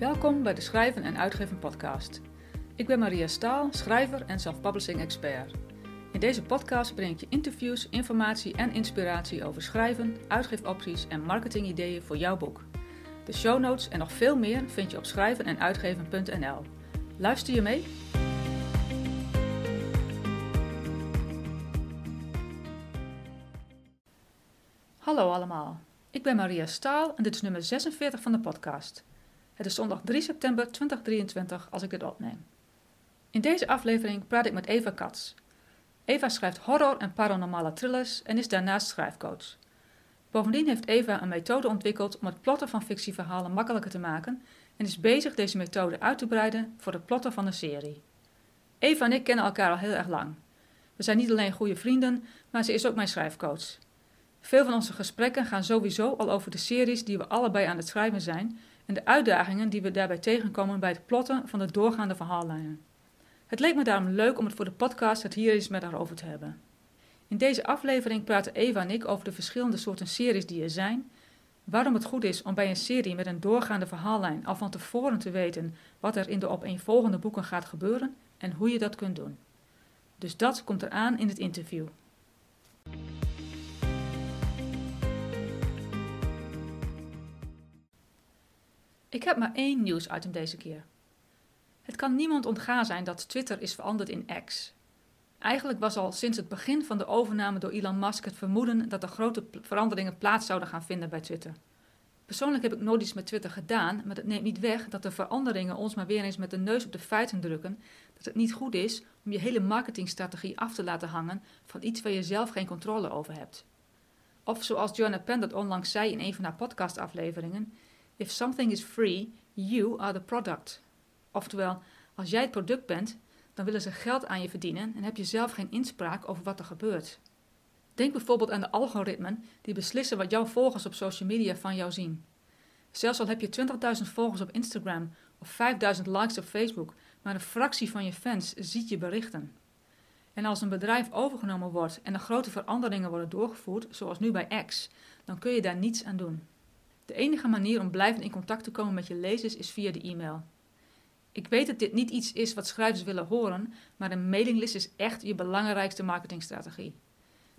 Welkom bij de Schrijven en Uitgeven podcast. Ik ben Maria Staal, schrijver en self-publishing expert. In deze podcast breng ik je interviews, informatie en inspiratie over schrijven, uitgeefopties en marketingideeën voor jouw boek. De show notes en nog veel meer vind je op schrijvenenuitgeven.nl. Luister je mee? Hallo allemaal, ik ben Maria Staal en dit is nummer 46 van de podcast. Het is zondag 3 september 2023 als ik dit opneem. In deze aflevering praat ik met Eva Katz. Eva schrijft horror en paranormale thrillers en is daarnaast schrijfcoach. Bovendien heeft Eva een methode ontwikkeld om het plotten van fictieverhalen makkelijker te maken en is bezig deze methode uit te breiden voor het plotten van een serie. Eva en ik kennen elkaar al heel erg lang. We zijn niet alleen goede vrienden, maar ze is ook mijn schrijfcoach. Veel van onze gesprekken gaan sowieso al over de series die we allebei aan het schrijven zijn en de uitdagingen die we daarbij tegenkomen bij het plotten van de doorgaande verhaallijnen. Het leek me daarom leuk om het voor de podcast het hier eens met haar over te hebben. In deze aflevering praten Eva en ik over de verschillende soorten series die er zijn, waarom het goed is om bij een serie met een doorgaande verhaallijn al van tevoren te weten wat er in de opeenvolgende boeken gaat gebeuren en hoe je dat kunt doen. Dus dat komt eraan in het interview. Ik heb maar één nieuwsitem deze keer. Het kan niemand ontgaan zijn dat Twitter is veranderd in X. Eigenlijk was al sinds het begin van de overname door Elon Musk het vermoeden dat er grote veranderingen plaats zouden gaan vinden bij Twitter. Persoonlijk heb ik nooit iets met Twitter gedaan, maar dat neemt niet weg dat de veranderingen ons maar weer eens met de neus op de feiten drukken dat het niet goed is om je hele marketingstrategie af te laten hangen van iets waar je zelf geen controle over hebt. Of zoals Joanna Penn dat onlangs zei in een van haar podcastafleveringen: If something is free, you are the product. Oftewel, als jij het product bent, dan willen ze geld aan je verdienen en heb je zelf geen inspraak over wat er gebeurt. Denk bijvoorbeeld aan de algoritmen die beslissen wat jouw volgers op social media van jou zien. Zelfs al heb je 20.000 volgers op Instagram of 5.000 likes op Facebook, maar een fractie van je fans ziet je berichten. En als een bedrijf overgenomen wordt en er grote veranderingen worden doorgevoerd, zoals nu bij X, dan kun je daar niets aan doen. De enige manier om blijvend in contact te komen met je lezers is via de e-mail. Ik weet dat dit niet iets is wat schrijvers willen horen, maar een mailinglist is echt je belangrijkste marketingstrategie.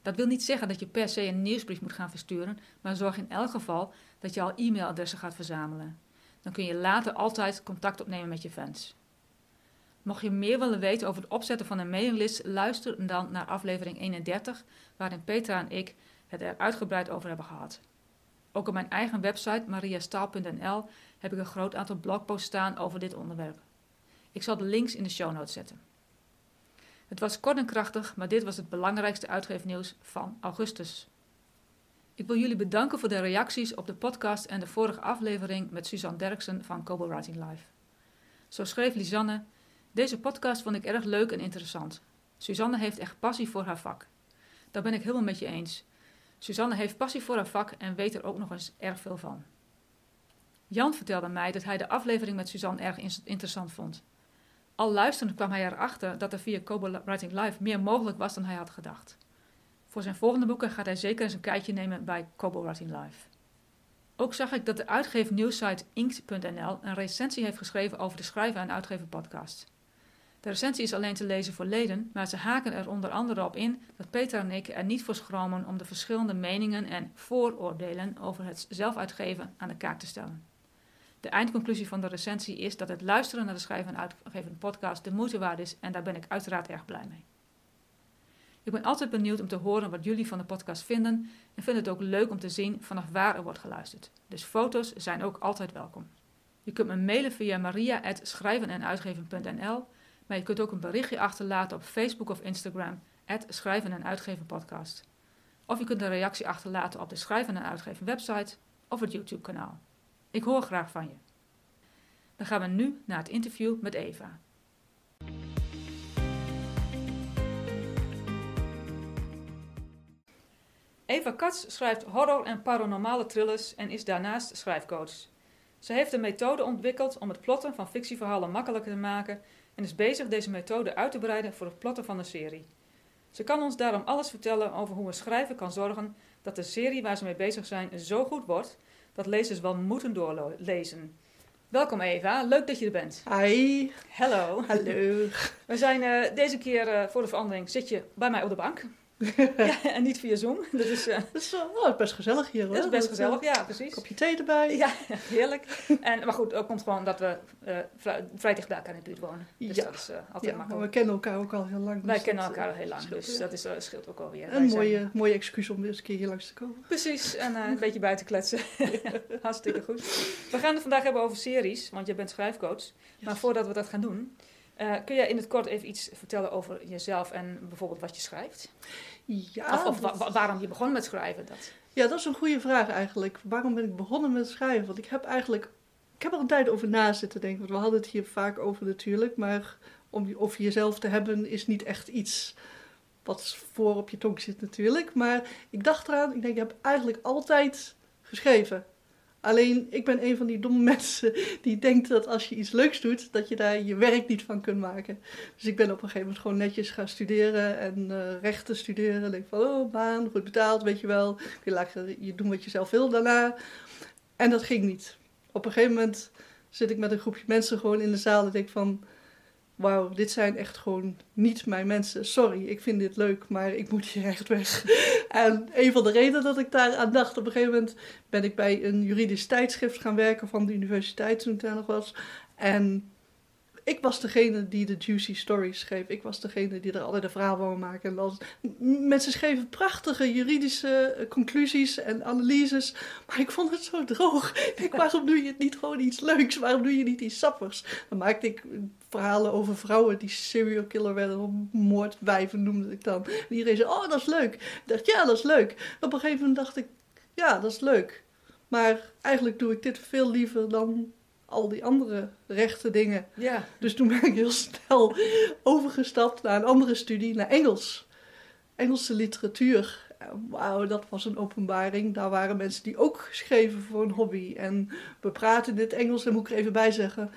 Dat wil niet zeggen dat je per se een nieuwsbrief moet gaan versturen, maar zorg in elk geval dat je al e-mailadressen gaat verzamelen. Dan kun je later altijd contact opnemen met je fans. Mocht je meer willen weten over het opzetten van een mailinglist, luister dan naar aflevering 31, waarin Petra en ik het er uitgebreid over hebben gehad. Ook op mijn eigen website mariastaal.nl heb ik een groot aantal blogposts staan over dit onderwerp. Ik zal de links in de show notes zetten. Het was kort en krachtig, maar dit was het belangrijkste uitgeefnieuws van augustus. Ik wil jullie bedanken voor de reacties op de podcast en de vorige aflevering met Suzanne Derksen van Kobo Writing Live. Zo schreef Lisanne: Deze podcast vond ik erg leuk en interessant. Suzanne heeft echt passie voor haar vak. Daar ben ik helemaal met je eens. Suzanne heeft passie voor haar vak en weet er ook nog eens erg veel van. Jan vertelde mij dat hij de aflevering met Suzanne erg interessant vond. Al luisterend kwam hij erachter dat er via Kobo Writing Live meer mogelijk was dan hij had gedacht. Voor zijn volgende boeken gaat hij zeker eens een kijkje nemen bij Kobo Writing Live. Ook zag ik dat de uitgever nieuwsite inkt.nl een recensie heeft geschreven over de Schrijven en Uitgeven podcast. De recensie is alleen te lezen voor leden, maar ze haken er onder andere op in dat Peter en ik er niet voor schromen om de verschillende meningen en vooroordelen over het zelfuitgeven aan de kaak te stellen. De eindconclusie van de recensie is dat het luisteren naar de Schrijven en Uitgeven podcast de moeite waard is en daar ben ik uiteraard erg blij mee. Ik ben altijd benieuwd om te horen wat jullie van de podcast vinden en vind het ook leuk om te zien vanaf waar er wordt geluisterd. Dus foto's zijn ook altijd welkom. Je kunt me mailen via maria.schrijvenenuitgeven.nl maar je kunt ook een berichtje achterlaten op Facebook of Instagram, Schrijven en Uitgeven Podcast. Of je kunt een reactie achterlaten op de Schrijven en Uitgeven website of het YouTube kanaal. Ik hoor graag van je. Dan gaan we nu naar het interview met Eva. Eva Katz schrijft horror- en paranormale thrillers en is daarnaast schrijfcoach. Ze heeft een methode ontwikkeld om het plotten van fictieverhalen makkelijker te maken en is bezig deze methode uit te breiden voor het plotten van de serie. Ze kan ons daarom alles vertellen over hoe een schrijver kan zorgen dat de serie waar ze mee bezig zijn zo goed wordt dat lezers wel moeten doorlezen. Welkom Eva, leuk dat je er bent. Hi. Hallo. Hallo. We zijn uh, deze keer uh, voor de verandering zit je bij mij op de bank. ja, en niet via Zoom. Dat is, uh, dat is oh, best gezellig hier hoor. Dat is best gezellig, ja, precies. Kopje thee erbij. Ja, heerlijk. En, maar goed, ook komt gewoon dat we uh, vrij, vrij dicht bij elkaar in de buurt wonen. Dus ja. dat is uh, altijd ja, makkelijk. We kennen elkaar ook al heel lang. Wij dus kennen dat, elkaar al heel lang, dus dat is, scheelt ook alweer. Een mooie, mooie excuus om eens een keer hier langs te komen. Precies, en een beetje buiten kletsen. Hartstikke goed. We gaan het vandaag hebben over series, want je bent schrijfcoach. Yes. Maar voordat we dat gaan doen, kun jij in het kort even iets vertellen over jezelf en bijvoorbeeld wat je schrijft? Ja, of, of dat... wa waarom je begon met schrijven? Dat. Ja, dat is een goede vraag eigenlijk. Waarom ben ik begonnen met schrijven? Want ik heb eigenlijk... Ik heb er een tijd over na zitten denken. Want we hadden het hier vaak over natuurlijk. Maar om over jezelf te hebben is niet echt iets wat voor op je tong zit natuurlijk. Maar ik dacht eraan, ik denk, ik heb eigenlijk altijd geschreven. Alleen, ik ben een van die domme mensen die denkt dat als je iets leuks doet, dat je daar je werk niet van kunt maken. Dus ik ben op een gegeven moment gewoon netjes gaan studeren en uh, rechten studeren. En denk van, oh, baan, goed betaald, weet je wel. Je laat je doen wat je zelf wil daarna. En dat ging niet. Op een gegeven moment zit ik met een groepje mensen gewoon in de zaal en denk van... Wauw, dit zijn echt gewoon niet mijn mensen. Sorry, ik vind dit leuk, maar ik moet hier echt weg. en een van de redenen dat ik daar aan dacht, op een gegeven moment ben ik bij een juridisch tijdschrift gaan werken van de universiteit toen ik daar nog was. En ik was degene die de juicy stories schreef. Ik was degene die er een verhaal wou maken. En mensen schreven prachtige juridische conclusies en analyses. Maar ik vond het zo droog. Ik, waarom doe je het niet gewoon iets leuks? Waarom doe je niet iets sappigs? Dan maakte ik verhalen over vrouwen die serial killer werden. Moordwijven noemde ik dan. En iedereen zei, oh dat is leuk. Ik dacht, ja dat is leuk. Op een gegeven moment dacht ik, ja dat is leuk. Maar eigenlijk doe ik dit veel liever dan al die andere rechte dingen. Ja. Dus toen ben ik heel snel overgestapt naar een andere studie, naar Engels. Engelse literatuur. Wauw, dat was een openbaring. Daar waren mensen die ook schreven voor een hobby. En we praten in het Engels, en moet ik er even bij zeggen.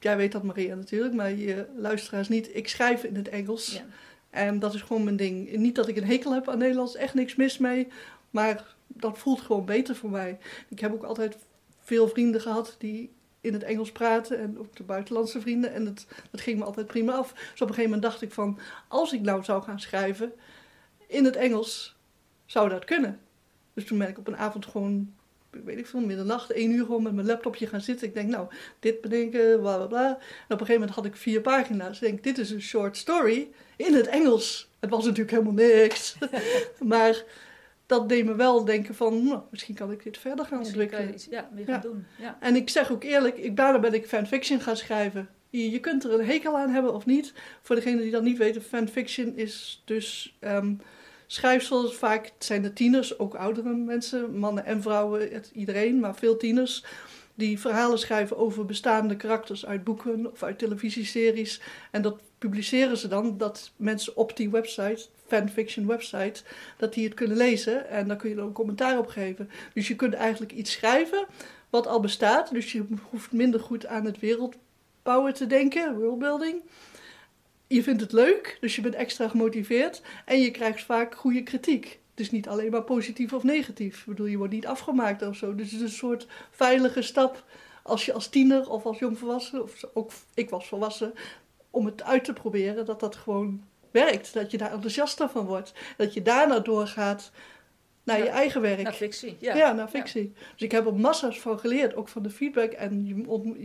Jij weet dat, Maria, natuurlijk, maar je luisteraars niet. Ik schrijf in het Engels. Ja. En dat is gewoon mijn ding. Niet dat ik een hekel heb aan Nederlands, echt niks mis mee. Maar dat voelt gewoon beter voor mij. Ik heb ook altijd veel vrienden gehad die in het Engels praten en ook de buitenlandse vrienden. En dat, dat ging me altijd prima af. Dus op een gegeven moment dacht ik van, als ik nou zou gaan schrijven in het Engels, zou dat kunnen. Dus toen ben ik op een avond gewoon, weet ik veel, middernacht, één uur gewoon met mijn laptopje gaan zitten. Ik denk, nou, dit bedenken, bla bla bla. En op een gegeven moment had ik vier pagina's. Ik denk, dit is een short story in het Engels. Het was natuurlijk helemaal niks. maar dat deed me wel denken van, nou, misschien kan ik dit verder gaan Misschien ontwikkelen. Iets, ja, gaan Ja. doen. Ja. En ik zeg ook eerlijk, ik, daarna ben ik fanfiction gaan schrijven. Je, je kunt er een hekel aan hebben of niet. Voor degenen die dat niet weten, fanfiction is dus ehm schrijfsel. Vaak zijn de tieners, ook oudere mensen, mannen en vrouwen, het, iedereen, maar veel tieners. Die verhalen schrijven over bestaande karakters uit boeken of uit televisieseries. En dat publiceren ze dan, dat mensen op die website, fanfiction website, dat die het kunnen lezen. En daar kun je dan een commentaar op geven. Dus je kunt eigenlijk iets schrijven wat al bestaat. Dus je hoeft minder goed aan het wereldbouwen te denken, worldbuilding. Je vindt het leuk, dus je bent extra gemotiveerd. En je krijgt vaak goede kritiek. Is niet alleen maar positief of negatief. Ik bedoel, je wordt niet afgemaakt of zo. Dus het is een soort veilige stap als je als tiener of als jongvolwassen, of ook ik was volwassen, om het uit te proberen, dat dat gewoon werkt. Dat je daar enthousiast van wordt. Dat je daarna doorgaat naar Ja, je eigen werk. Naar fictie. Ja, Ja. naar fictie. Dus ik heb er massa's van geleerd, ook van de feedback. En je, ontmo-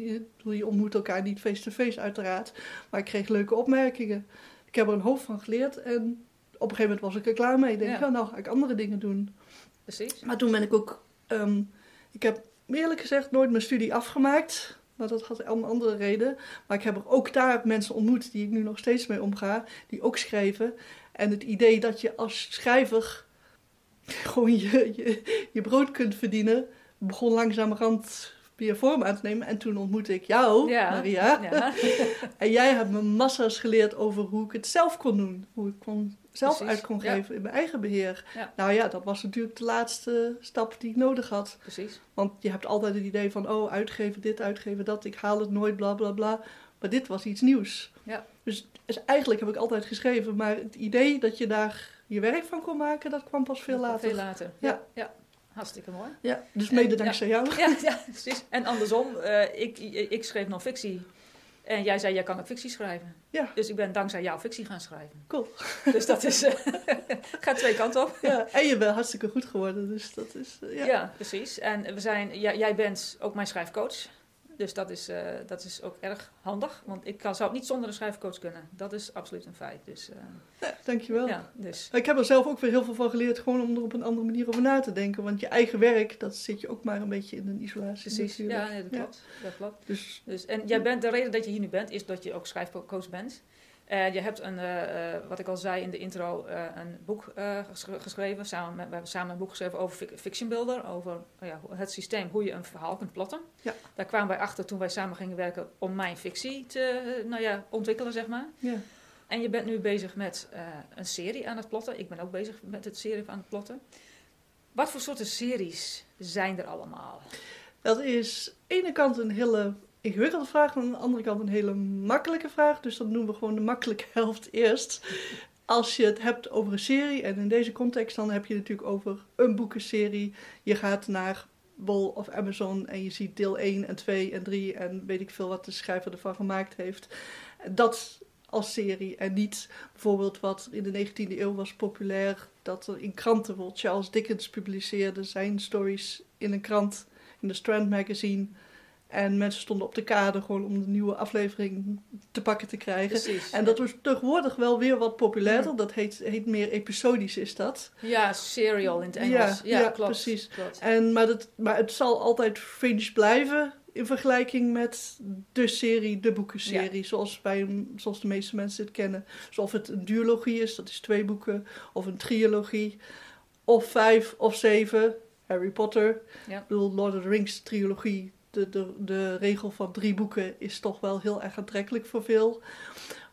je, ontmoet elkaar niet face-to-face uiteraard. Maar ik kreeg leuke opmerkingen. Ik heb er een hoop van geleerd en op een gegeven moment was ik er klaar mee. Ik denk, Ja. ja. nou ga ik andere dingen doen. Precies. Maar toen ben ik ook... ehm, ik heb eerlijk gezegd nooit mijn studie afgemaakt. Maar dat had een andere reden. Maar ik heb er ook daar mensen ontmoet die ik nu nog steeds mee omga. Die ook schreven. En het idee dat je als schrijver gewoon je, je, je brood kunt verdienen... begon langzamerhand weer vorm aan te nemen. En toen ontmoette ik jou, Ja. Maria. Ja. En jij hebt me massa's geleerd over hoe ik het zelf kon doen. Hoe ik kon, zelf Precies, uit kon ja. geven in mijn eigen beheer. Nou ja, dat was natuurlijk de laatste stap die ik nodig had. Precies. Want je hebt altijd het idee van, oh, uitgeven dit, uitgeven dat, ik haal het nooit, bla bla bla. Maar dit was iets nieuws. Ja. Dus, dus eigenlijk heb ik altijd geschreven, maar het idee dat je daar je werk van kon maken, dat kwam pas veel later. Veel later. Ja. Ja. Hartstikke mooi. Ja, dus mede dankzij jou. Ja, ja, precies. En andersom, eh, ik, ik schreef non-fictie. En jij zei, jij kan ook fictie schrijven. Ja. Dus ik ben dankzij jou fictie gaan schrijven. Cool. Dus dat is, eh, gaat twee kanten op. Ja, en je bent hartstikke goed geworden, dus dat is... eh, Ja, ja. precies. En we zijn, jij bent ook mijn schrijfcoach. Dus dat is, eh, dat is ook erg handig. Want ik kan, zou het niet zonder een schrijfcoach kunnen. Dat is absoluut een feit. Dus, eh, Ja, dankjewel. ja, dus. Ik heb er zelf ook weer heel veel van geleerd, gewoon om er op een andere manier over na te denken. Want je eigen werk, dat zit je ook maar een beetje in een isolatie. Precies. natuurlijk. Ja, nee, dat Ja. klopt. Dat klopt. Dus Dus, en jij bent, de reden dat je hier nu bent, is dat je ook schrijfcoach bent. Eh, je hebt een, eh, eh, wat ik al zei in de intro, een boek ges- geschreven. Samen met, we hebben samen een boek geschreven over fic- Fiction Builder. Over nou ja, het systeem, hoe je een verhaal kunt plotten. Ja. Daar kwamen wij achter toen wij samen gingen werken om mijn fictie te nou ja, ontwikkelen, zeg maar. ja, En je bent nu bezig met een serie aan het plotten. Ik ben ook bezig met het serie aan het plotten. Wat voor soorten series zijn er allemaal? dat is aan de ene kant een hele ingewikkelde vraag, en aan de andere kant een hele makkelijke vraag. Dus dan doen we gewoon de makkelijke helft eerst. Als je het hebt over een serie, en in deze context dan heb je het natuurlijk over een boekenserie. Je gaat naar Bol of Amazon en je ziet deel 1 en 2 en 3 en weet ik veel wat de schrijver ervan gemaakt heeft. Dat als serie en niet bijvoorbeeld wat in de 19e eeuw was populair, dat er in kranten, bijvoorbeeld Charles Dickens publiceerde zijn stories in een krant, in de Strand Magazine. En mensen stonden op de kade gewoon om de nieuwe aflevering te pakken te krijgen. Precies. En dat wordt tegenwoordig wel weer wat populairder. Dat heet, heet meer episodisch, is dat. Ja, serial in het Ja, Engels. Ja, ja, klopt. precies. Klopt. En, maar, dat, maar het zal altijd fringe blijven in vergelijking met de serie, de boekenserie. Zoals, bij, zoals de meeste mensen het kennen. Zoals het een duologie is, dat is twee boeken. Of een trilogie. Of vijf of zeven. Harry Potter. Ja. Ik bedoel, Lord of the Rings trilogie. De, de, de regel van drie boeken is toch wel heel erg aantrekkelijk voor veel.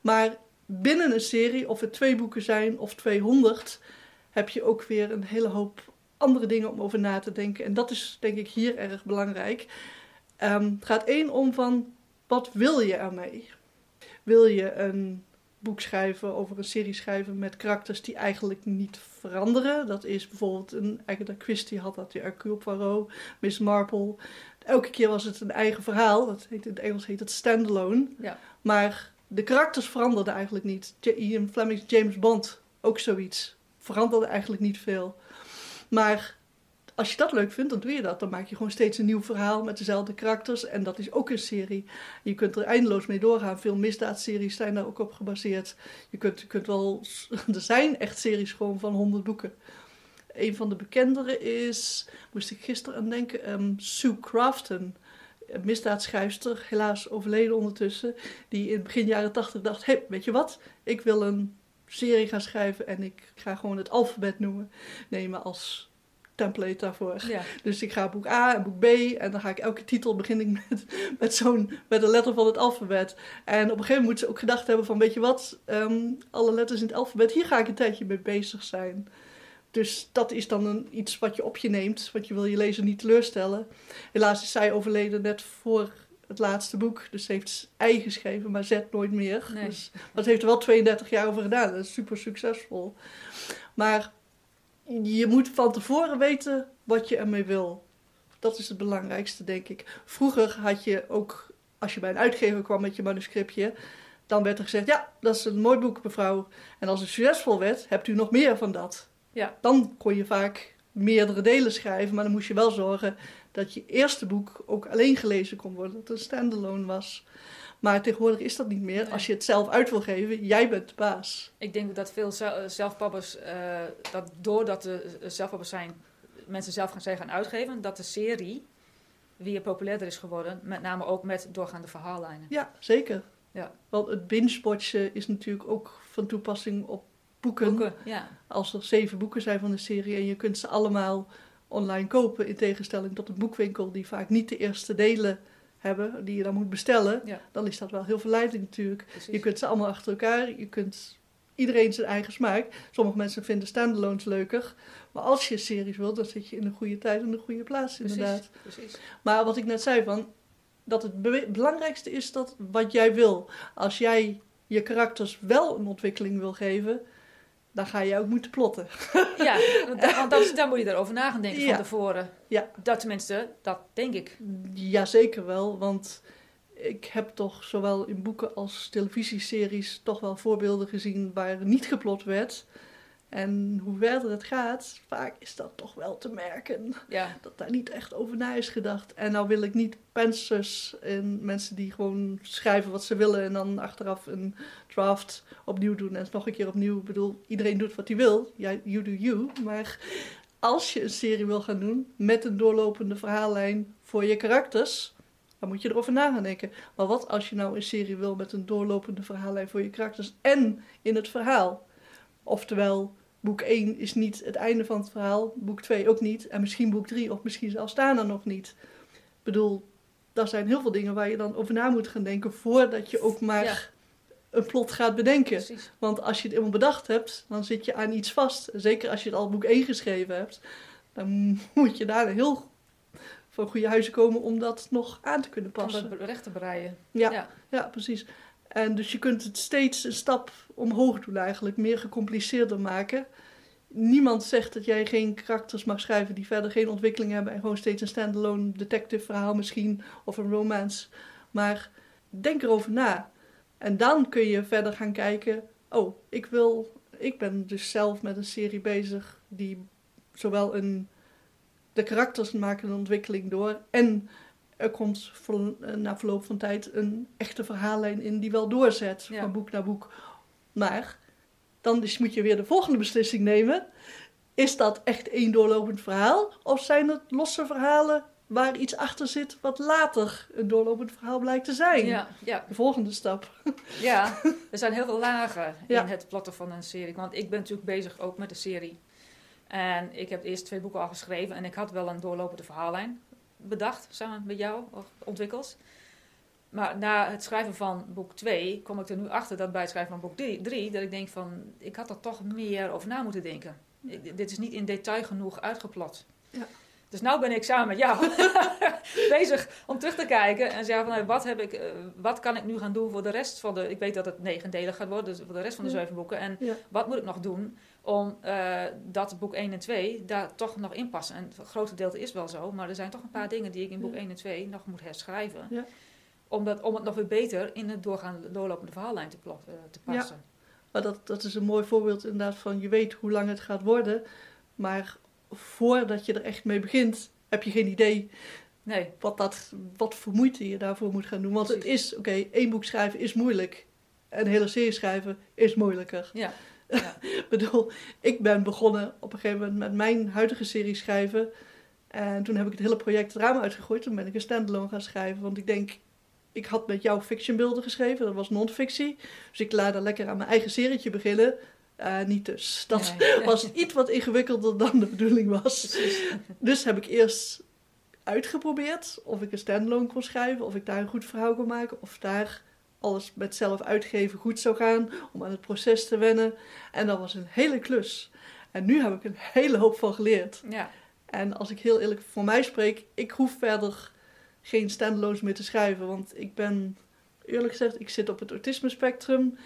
Maar binnen een serie, of het twee boeken zijn of 200, heb je ook weer een hele hoop andere dingen om over na te denken. En dat is denk ik hier erg belangrijk. Ehm, het gaat één om van, wat wil je ermee? Wil je een boek schrijven, over een serie schrijven met karakters die eigenlijk niet veranderen? Dat is bijvoorbeeld een Agatha Christie had dat, die Hercule Poirot, Miss Marple. Elke keer was het een eigen verhaal. Dat heet, in het Engels heet het standalone. Ja. Maar de karakters veranderden eigenlijk niet. Ian Fleming's James Bond, ook zoiets. Veranderde eigenlijk niet veel. Maar als je dat leuk vindt, dan doe je dat. Dan maak je gewoon steeds een nieuw verhaal met dezelfde karakters. En dat is ook een serie. Je kunt er eindeloos mee doorgaan. Veel misdaadseries zijn daar ook op gebaseerd. Je kunt, je kunt wel... Er zijn echt series gewoon van 100 boeken. Een van de bekendere is, moest ik gisteren aan denken, ehm, Sue Crafton. Een misdaadschrijfster, helaas overleden ondertussen. Die in begin jaren 80 dacht, hé, weet je wat? Ik wil een serie gaan schrijven en ik ga gewoon het alfabet noemen. Nemen als template daarvoor. Ja. Dus ik ga boek A en boek B en dan ga ik elke titel begin ik met, met zo'n met een letter van het alfabet. En op een gegeven moment moet ze ook gedacht hebben van weet je wat, ehm, alle letters in het alfabet, hier ga ik een tijdje mee bezig zijn. Dus dat is dan een, iets wat je op je neemt, want je wil je lezer niet teleurstellen. Helaas is zij overleden net voor het laatste boek, dus ze heeft ei geschreven, maar zet nooit meer. Nee. Dus, maar ze heeft er wel 32 jaar over gedaan, dat is super succesvol. Maar je moet van tevoren weten wat je ermee wil. Dat is het belangrijkste, denk ik. Vroeger had je ook, als je bij een uitgever kwam met je manuscriptje, dan werd er gezegd: Ja, dat is een mooi boek, mevrouw. En als het succesvol werd, hebt u nog meer van dat. Ja. Dan kon je vaak meerdere delen schrijven, maar dan moest je wel zorgen dat je eerste boek ook alleen gelezen kon worden, dat het een standalone was. Maar tegenwoordig is dat niet meer. Nee. Als je het zelf uit wil geven, jij bent de baas. Ik denk dat veel zel- zelfpappers, eh, dat doordat de eh, zelfpappers zijn, mensen zelf gaan, zijn gaan uitgeven, dat de serie weer populairder is geworden. Met name ook met doorgaande verhaallijnen. Ja, zeker. Ja. Want het binge-watchen is natuurlijk ook van toepassing op boeken. Boeken, ja. Als er zeven boeken zijn van de serie en je kunt ze allemaal online kopen, in tegenstelling tot een boekwinkel die vaak niet de eerste delen hebben, die je dan moet bestellen, Ja. dan is dat wel heel verleidend natuurlijk. Precies. Je kunt ze allemaal achter elkaar, je kunt iedereen zijn eigen smaak. Sommige mensen vinden standalones leuker, maar als je series wilt, dan zit je in de goede tijd en de goede plaats inderdaad. Precies, precies. Maar wat ik net zei van, dat het be- belangrijkste is dat wat jij wil. Als jij je karakters wel een ontwikkeling wil geven, dan ga je ook moeten plotten. Ja, want, da- want dan, dan moet je erover na gaan denken Ja. van tevoren. Ja. Dat tenminste, dat denk ik. Jazeker wel, want ik heb toch zowel in boeken als televisieseries toch wel voorbeelden gezien waar niet geplot werd. En hoe verder het gaat, vaak is dat toch wel te merken. Ja, Dat daar niet echt over na is gedacht. En nou wil ik niet pensers en mensen die gewoon schrijven wat ze willen en dan achteraf een draft opnieuw doen en nog een keer opnieuw. Ik bedoel, iedereen doet wat hij wil. Ja, you do you. Maar als je een serie wil gaan doen met een doorlopende verhaallijn voor je karakters, dan moet je erover na gaan denken. Maar wat als je nou een serie wil met een doorlopende verhaallijn voor je karakters en in het verhaal? Oftewel, boek 1 is niet het einde van het verhaal, boek 2 ook niet, en misschien boek 3 of misschien zelfs daarna nog niet. Ik bedoel, daar zijn heel veel dingen waar je dan over na moet gaan denken voordat je ook maar Ja. een plot gaat bedenken. precies. Want als je het eenmaal bedacht hebt, dan zit je aan iets vast. Zeker als je het al boek 1 geschreven hebt, dan moet je daar heel van goede huizen komen om dat nog aan te kunnen Om passen. dat recht te breien. Ja. Ja. Ja, precies. En dus je kunt het steeds een stap omhoog doen eigenlijk, meer gecompliceerder maken. Niemand zegt dat jij geen karakters mag schrijven die verder geen ontwikkeling hebben en gewoon steeds een standalone detective verhaal misschien of een romance. Maar denk erover na. En dan kun je verder gaan kijken, oh, ik wil, ik ben dus zelf met een serie bezig die zowel een, de karakters maken een ontwikkeling door en er komt eh, na verloop van tijd een echte verhaallijn in die wel doorzet Ja. van boek naar boek. Maar dan dus moet je weer de volgende beslissing nemen. Is dat echt één doorlopend verhaal? Of zijn het losse verhalen waar iets achter zit wat later een doorlopend verhaal blijkt te zijn? Ja, ja, De volgende stap. ja, er zijn heel veel lagen in het plotten van een serie. Want ik ben natuurlijk bezig ook met de serie. En ik heb de eerste twee boeken al geschreven. En ik had wel een doorlopende verhaallijn bedacht, samen met jou, of ontwikkeld. Maar na het schrijven van boek 2 kom ik er nu achter dat bij het schrijven van boek 3, dat ik denk van, ik had er toch meer over na moeten denken. Ik- dit is niet in detail genoeg uitgeplot. Ja. Dus nu ben ik samen met jou bezig om terug te kijken en zeggen van, nou, wat, heb ik, eh, wat kan ik nu gaan doen voor de rest van de, ik weet dat het negendelig gaat worden, dus voor de rest van de zeven boeken. En Ja. wat moet ik nog doen om eh, dat boek 1 en 2 daar toch nog in passen? En het grote deel is wel zo, maar er zijn toch een paar dingen die ik in boek Ja. 1 en 2 nog moet herschrijven. Ja. Om, dat, om het nog weer beter in het doorgaan, doorlopende verhaallijn te, eh, te Ja. passen. Maar dat, dat is een mooi voorbeeld inderdaad van je weet hoe lang het gaat worden. Maar voordat je er echt mee begint, heb je geen idee Nee, wat, dat, wat voor moeite je daarvoor moet gaan doen. Want het is, oké, één boek schrijven is moeilijk. En een hele serie schrijven is moeilijker. ja. Ik bedoel, ik ben begonnen op een gegeven moment met mijn huidige serie schrijven. En toen heb ik het hele project het raam uitgegooid. Toen ben ik een standalone gaan schrijven. Want ik denk, ik had met jou fictionbeelden geschreven. Dat was non-fictie. Dus ik laat er lekker aan mijn eigen serietje beginnen. Eh, niet dus. Dat Nee. was iets wat ingewikkelder dan de bedoeling was. Precies. Dus heb ik eerst uitgeprobeerd of ik een standalone kon schrijven, of ik daar een goed verhaal kon maken, of daar alles met zelf uitgeven goed zou gaan, om aan het proces te wennen. En dat was een hele klus. En nu heb ik een hele hoop van geleerd. Ja, En als ik heel eerlijk voor mij spreek, ik hoef verder geen standalones meer te schrijven, want ik ben, eerlijk gezegd, ik zit op het autisme spectrum.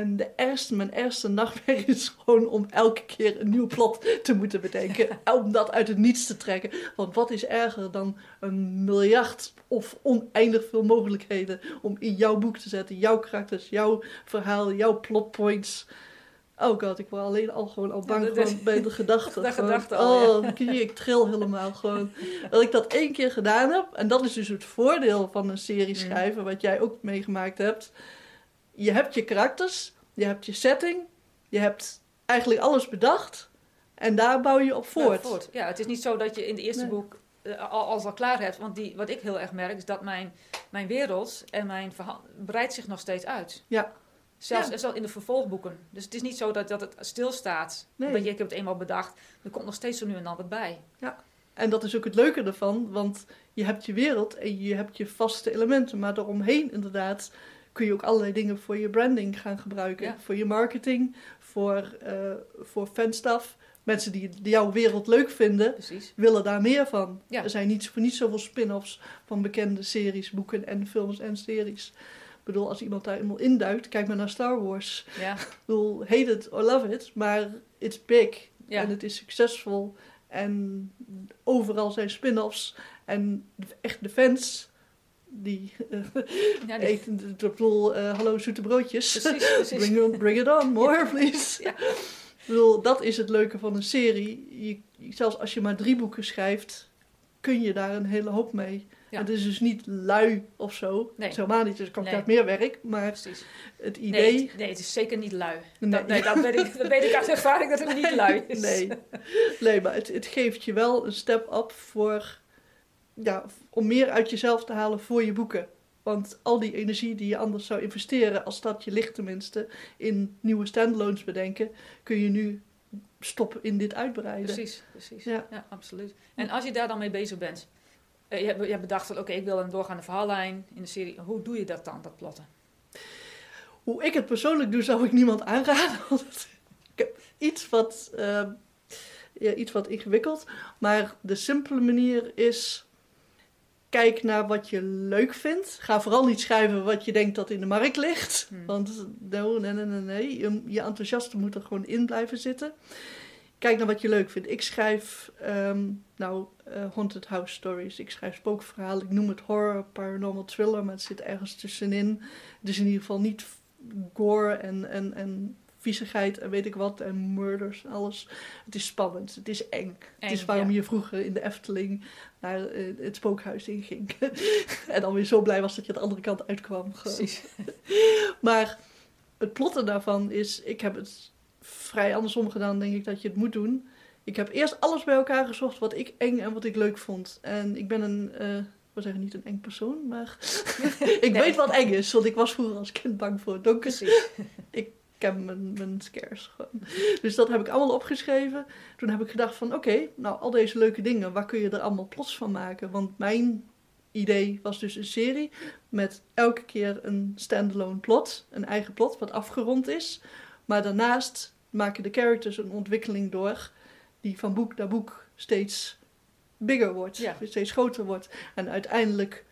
En de ergste, mijn ergste nachtmerrie is gewoon om elke keer een nieuw plot te moeten bedenken. om dat uit het niets te trekken. Want wat is erger dan een miljard of oneindig veel mogelijkheden om in jouw boek te zetten. Jouw karakters, jouw verhaal, jouw plotpoints. Oh god, ik word alleen al gewoon al bang Ja, dat- gewoon bij de gedachte. De Gewoon, gedachte al, Oh, ik tril helemaal gewoon. Dat ik dat één keer gedaan heb. En dat is dus het voordeel van een serie Mm. schrijven, wat jij ook meegemaakt hebt. Je hebt je karakters, je hebt je setting, je hebt eigenlijk alles bedacht. En daar bouw je op voort. Ja, voort. Ja, het is niet zo dat je in de eerste Nee. boek eh, al, alles al klaar hebt. Want die, wat ik heel erg merk, is dat mijn, mijn wereld en mijn verhaal breidt zich nog steeds uit. Ja. Zelfs, Ja. zelfs in de vervolgboeken. Dus het is niet zo dat, dat het stilstaat. Nee. Dat je, ik heb het eenmaal bedacht. Er komt nog steeds zo nu en dan wat bij. En dat is ook het leuke ervan, want je hebt je wereld en je hebt je vaste elementen. Maar daaromheen inderdaad kun je ook allerlei dingen voor je branding gaan gebruiken. Ja. Voor je marketing, voor, eh voor fanstaf. Mensen die, die jouw wereld leuk vinden, Precies. willen daar meer van. Ja. Er zijn niet, niet zoveel spin-offs van bekende series, boeken en films en series. bedoel, als iemand daar helemaal induikt, kijk maar naar Star Wars. Ja, Ik bedoel, hate it or love it, maar it's big. ja. En het is succesvol. En overal zijn spin-offs. En echt de fans, die eh, ja die- eten, ik bedoel, hallo zoete broodjes. precies, precies. Bring, on, bring it on, more please. Ja. Ik bedoel, dat is het leuke van een serie. Je, zelfs als je maar drie boeken schrijft, kun je daar een hele hoop mee. Ja. Het is dus niet lui of zo. Nee. Helemaal niet, dus komt Nee. meer werk. Maar precies. het Nee, idee... het, nee, het is zeker niet lui. Nee. Dat, nee, dat, weet ik, dat weet ik uit ervaring dat het niet lui is. Nee, nee maar het, het geeft je wel een step up voor, ja, om meer uit jezelf te halen voor je boeken. Want al die energie die je anders zou investeren, als dat je ligt tenminste, in nieuwe standalones bedenken, kun je nu stoppen in dit uitbreiden. Precies, precies. Ja. Ja. absoluut. En als je daar dan mee bezig bent, eh, je, hebt, je hebt bedacht oké, ik wil een doorgaande verhaallijn in de serie. Hoe doe je dat dan, dat plotten? Hoe ik het persoonlijk doe, zou ik niemand aanraden. Want ik heb iets wat, eh, ja, iets wat ingewikkeld. Maar de simpele manier is... Kijk naar wat je leuk vindt. Ga vooral niet schrijven wat je denkt dat in de markt ligt. Hmm. Want no, nee, nee, nee, nee. Je, je enthousiaste moet er gewoon in blijven zitten. Kijk naar wat je leuk vindt. Ik schrijf ehm, nou eh, haunted house stories. Ik schrijf spookverhalen. Ik noem het horror, paranormal thriller, maar het zit ergens tussenin. Is in ieder geval niet gore en, en, en viezigheid en weet ik wat en murders en alles. Het is spannend, het is eng. het is waarom ja. je vroeger in de Efteling naar eh, het spookhuis inging. en dan weer zo blij was dat je de andere kant uitkwam. Precies. Maar het plotten daarvan is, ik heb het vrij andersom gedaan, denk ik dat je het moet doen. Ik heb eerst alles bij elkaar gezocht wat ik eng en wat ik leuk vond. En ik ben een, eh we zeggen niet een eng persoon, maar ik Nee. weet wat eng is. Want ik was vroeger als kind bang voor het donker. Ik ken mijn, mijn scares gewoon. Dus dat heb ik allemaal opgeschreven. Toen heb ik gedacht van, oké, nou al deze leuke dingen, waar kun je er allemaal plots van maken? Want mijn idee was dus een serie met elke keer een standalone plot, een eigen plot wat afgerond is. Maar daarnaast maken de characters een ontwikkeling door die van boek naar boek steeds bigger wordt, Ja. steeds groter wordt. En uiteindelijk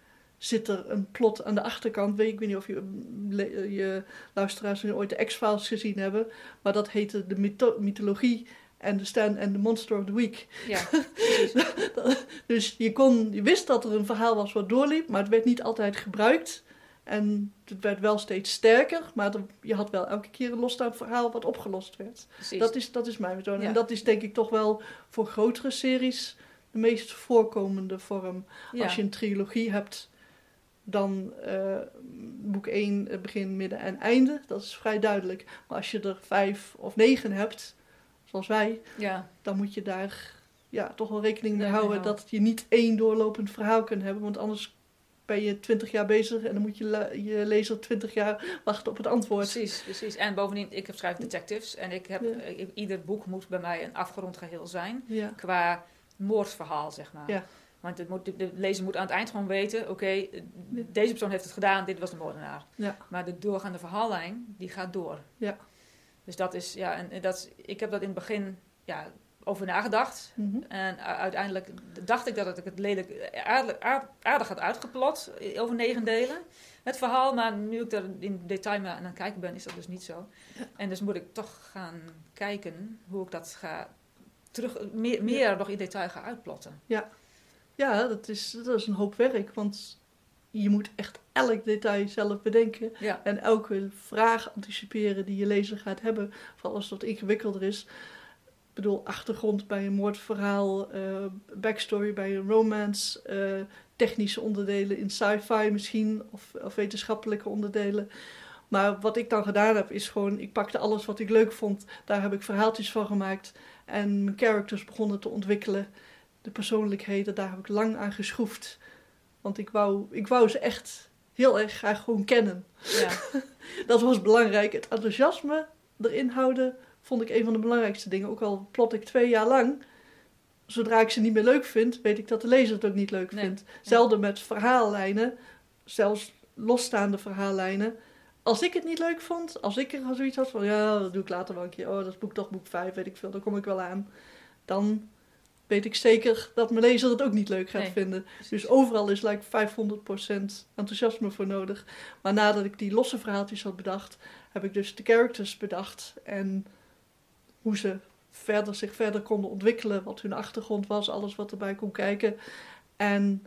zit er een plot aan de achterkant. Weet, ik weet niet of je, le- je luisteraars ooit de X-Files gezien hebben, maar dat heette de mytho- mythologie en de Stan en de Monster of the Week. Ja. Dus je, kon, je wist dat er een verhaal was wat doorliep, maar het werd niet altijd gebruikt. En het werd wel steeds sterker, maar je had wel elke keer een losstaand verhaal wat opgelost werd. precies. Dat is, dat is mijn methode. Ja. En dat is denk ik toch wel voor grotere series de meest voorkomende vorm. ja. Als je een trilogie hebt, dan eh, boek 1, eh, begin, midden en einde. Dat is vrij duidelijk. Maar als je er vijf of negen hebt, zoals wij, ja, dan moet je daar ja, toch wel rekening mee houden ja. dat je niet één doorlopend verhaal kunt hebben. Want anders ben je twintig jaar bezig en dan moet je, le- je lezer twintig jaar wachten op het antwoord. precies, precies. En bovendien, ik heb schrijf detectives en ik heb, ieder boek moet bij mij een afgerond geheel zijn. Qua moordverhaal, zeg maar. Want het moet, de, lezer moet aan het eind gewoon weten, oké, deze persoon heeft het gedaan, dit was de moordenaar. Ja. Maar de doorgaande verhaallijn, die gaat door. Ja. Dus dat is, ja, en, en dat, is- ik heb dat in het begin ja, over nagedacht. Mhm. En uiteindelijk dacht ik dat ik het lelijk aardig, aard- aardig had uitgeplot, eh, over negen delen. Het verhaal, maar nu ik er in detail aan het kijken ben, is dat dus niet zo. Ja. En dus moet ik toch gaan kijken hoe ik dat ga terug, meer, meer nog in detail ga uitplotten. ja dat, is, dat is een hoop werk, want je moet echt elk detail zelf bedenken. Ja, En elke vraag anticiperen die je lezer gaat hebben, vooral als het wat ingewikkelder is. Ik bedoel, achtergrond bij een moordverhaal, eh, backstory bij een romance, eh, technische onderdelen in sci-fi misschien, of, of wetenschappelijke onderdelen. Maar wat ik dan gedaan heb, is gewoon, ik pakte alles wat ik leuk vond, daar heb ik verhaaltjes van gemaakt. En mijn characters begonnen te ontwikkelen. De persoonlijkheden, daar heb ik lang aan geschroefd. Want ik wou, ik wou ze echt heel erg graag gewoon kennen. ja, Dat was belangrijk. Het enthousiasme erin houden vond ik een van de belangrijkste dingen. Ook al plot ik twee jaar lang. Zodra ik ze niet meer leuk vind, weet ik dat de lezer het ook niet leuk Nee. vindt. Zelden met verhaallijnen, zelfs losstaande verhaallijnen. Als ik het niet leuk vond, als ik er zoiets had van ja, dat doe ik later wel een keer. Oh, dat is boek toch boek 5, weet ik veel, daar kom ik wel aan. Dan weet ik zeker dat mijn lezer het ook niet leuk gaat Nee, vinden. Dus overal is like 500% enthousiasme voor nodig. Maar nadat ik die losse verhaaltjes had bedacht, heb ik dus de characters bedacht. En hoe ze verder, zich verder konden ontwikkelen, wat hun achtergrond was, alles wat erbij kon kijken. En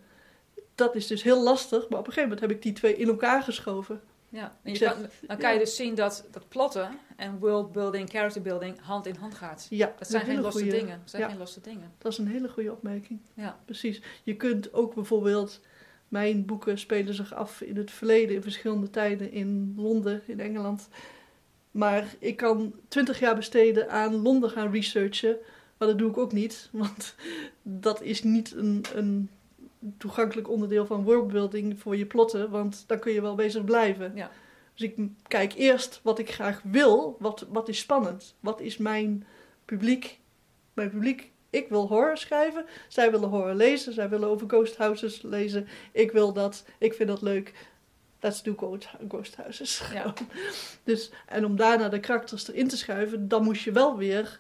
dat is dus heel lastig, maar op een gegeven moment heb ik die twee in elkaar geschoven. Ja, en je zeg- kan, dan kan je dus zien dat, dat plotten en worldbuilding, characterbuilding hand in hand gaat. Ja, Dat zijn een geen losse goeie- dingen. Dat zijn ja. geen losse dingen. Dat is een hele goede opmerking. Ja. Precies. Je kunt ook bijvoorbeeld. Mijn boeken spelen zich af in het verleden, in verschillende tijden in Londen, in Engeland. Maar ik kan twintig jaar besteden aan Londen gaan researchen. Maar dat doe ik ook niet, want dat is niet een, een toegankelijk onderdeel van worldbuilding voor je plotten, want dan kun je wel bezig blijven. Ja. Dus ik kijk eerst wat ik graag wil, wat, wat is spannend, wat is mijn publiek. Mijn publiek, ik wil horror schrijven, zij willen horror lezen, zij willen over ghost houses lezen. Ik wil dat, ik vind dat leuk. Let's do ghost, ghost houses. Ja. Dus, en om daarna de karakters erin te schuiven, dan moest je wel weer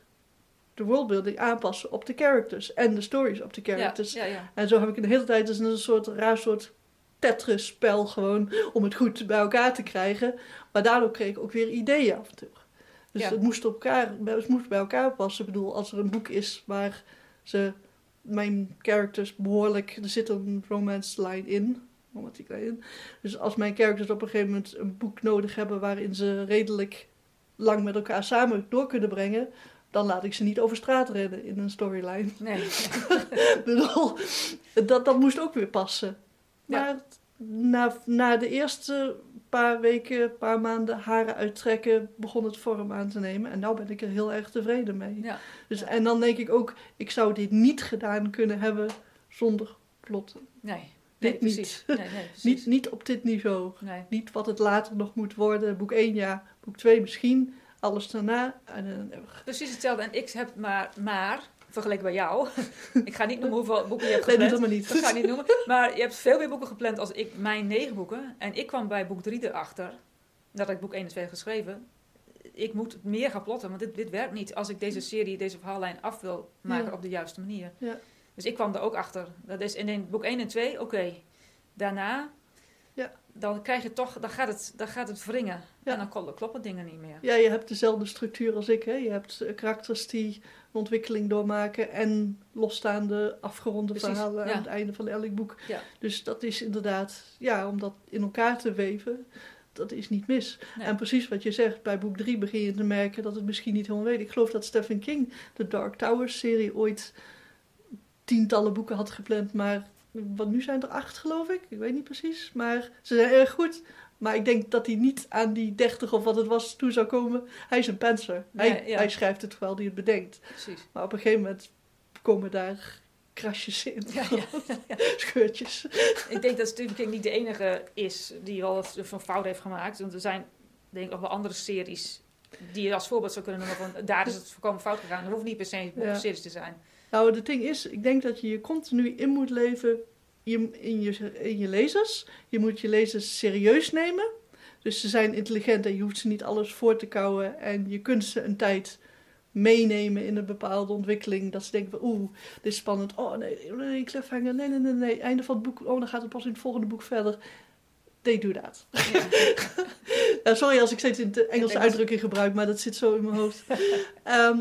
de worldbuilding aanpassen op de characters en de stories op de characters. ja, ja. En zo heb ik de hele tijd dus een soort raar soort Tetris-spel gewoon om het goed bij elkaar te krijgen. Maar daardoor kreeg ik ook weer ideeën af en toe. Dus het moest, op elkaar, het moest bij elkaar passen. Ik bedoel, als er een boek is waar ze mijn characters behoorlijk... Er zit een romance line in. romantiek line in. Dus als mijn characters op een gegeven moment een boek nodig hebben... waarin ze redelijk lang met elkaar samen door kunnen brengen... dan laat ik ze niet over straat rennen in een storyline. Nee. Bedoel, dat, dat moest ook weer passen. Ja. Maar na, na de eerste paar weken, paar maanden haren uittrekken, begon het vorm aan te nemen. En nu ben ik er heel erg tevreden mee. Ja. Dus. En dan denk ik ook, ik zou dit niet gedaan kunnen hebben zonder plotten. Nee. Dit Nee, niet. precies. Nee, nee, precies. Niet, niet op dit niveau. Niet wat het later nog moet worden. Boek 1 ja, boek 2 misschien. Alles daarna. En never. Precies hetzelfde. En ik heb maar, maar vergeleken bij jou. ik ga niet noemen hoeveel boeken je hebt Nee, doe gepland. dat maar niet. Dat ga ik niet noemen. Maar je hebt veel meer boeken gepland als ik, mijn negen boeken. En ik kwam bij boek drie erachter, dat ik boek 1 en 2 heb geschreven. Ik moet meer gaan plotten, want dit, dit werkt niet als ik deze serie, deze verhaallijn af wil maken Ja. op de juiste manier. Ja. Dus ik kwam er ook achter. Dat is in boek 1 en 2, oké. Daarna, Ja. dan krijg je toch, dan gaat het, dan gaat het wringen. Ja. En dan kl- kloppen dingen niet meer. Ja, je hebt dezelfde structuur als ik. Hè? Je hebt eh, karakters die een ontwikkeling doormaken en losstaande afgeronde Precies, verhalen ja. aan het einde van elk boek. Ja. Dus dat is inderdaad, ja, om dat in elkaar te weven, dat is niet mis. Nee. En precies wat je zegt, bij boek 3 begin je te merken dat het misschien niet helemaal weet. Ik geloof dat Stephen King de Dark Towers serie ooit tientallen boeken had gepland, maar wat nu zijn er acht geloof ik, ik weet niet precies, maar ze zijn erg goed. Maar ik denk dat hij niet aan die 30 of wat het was toe zou komen. Hij is een penser. Hij, Nee, ja. hij schrijft het terwijl hij het bedenkt. Precies. Maar op een gegeven moment komen daar krasjes in. Ja, ja. Scheurtjes. Ik denk dat Stephen King niet de enige is die wel van fout heeft gemaakt. Want er zijn denk ik nog wel andere series die je als voorbeeld zou kunnen noemen van daar is het voorkomen fout gegaan. Dat hoeft niet per se Ja. series te zijn. Nou, het ding is, ik denk dat je je continu in moet leven in je, in je lezers. Je moet je lezers serieus nemen. Dus ze zijn intelligent en je hoeft ze niet alles voor te kouwen. En je kunt ze een tijd meenemen in een bepaalde ontwikkeling. Dat ze denken van, oeh, dit is spannend. Oh nee, nee, cliffhanger. Nee, nee, nee, nee. Einde van het boek. Oh, dan gaat het pas in het volgende boek verder. They do that. Ja. Ja, sorry als ik steeds in de Engelse dat- uitdrukking gebruik, maar dat zit zo in mijn hoofd. Ehm,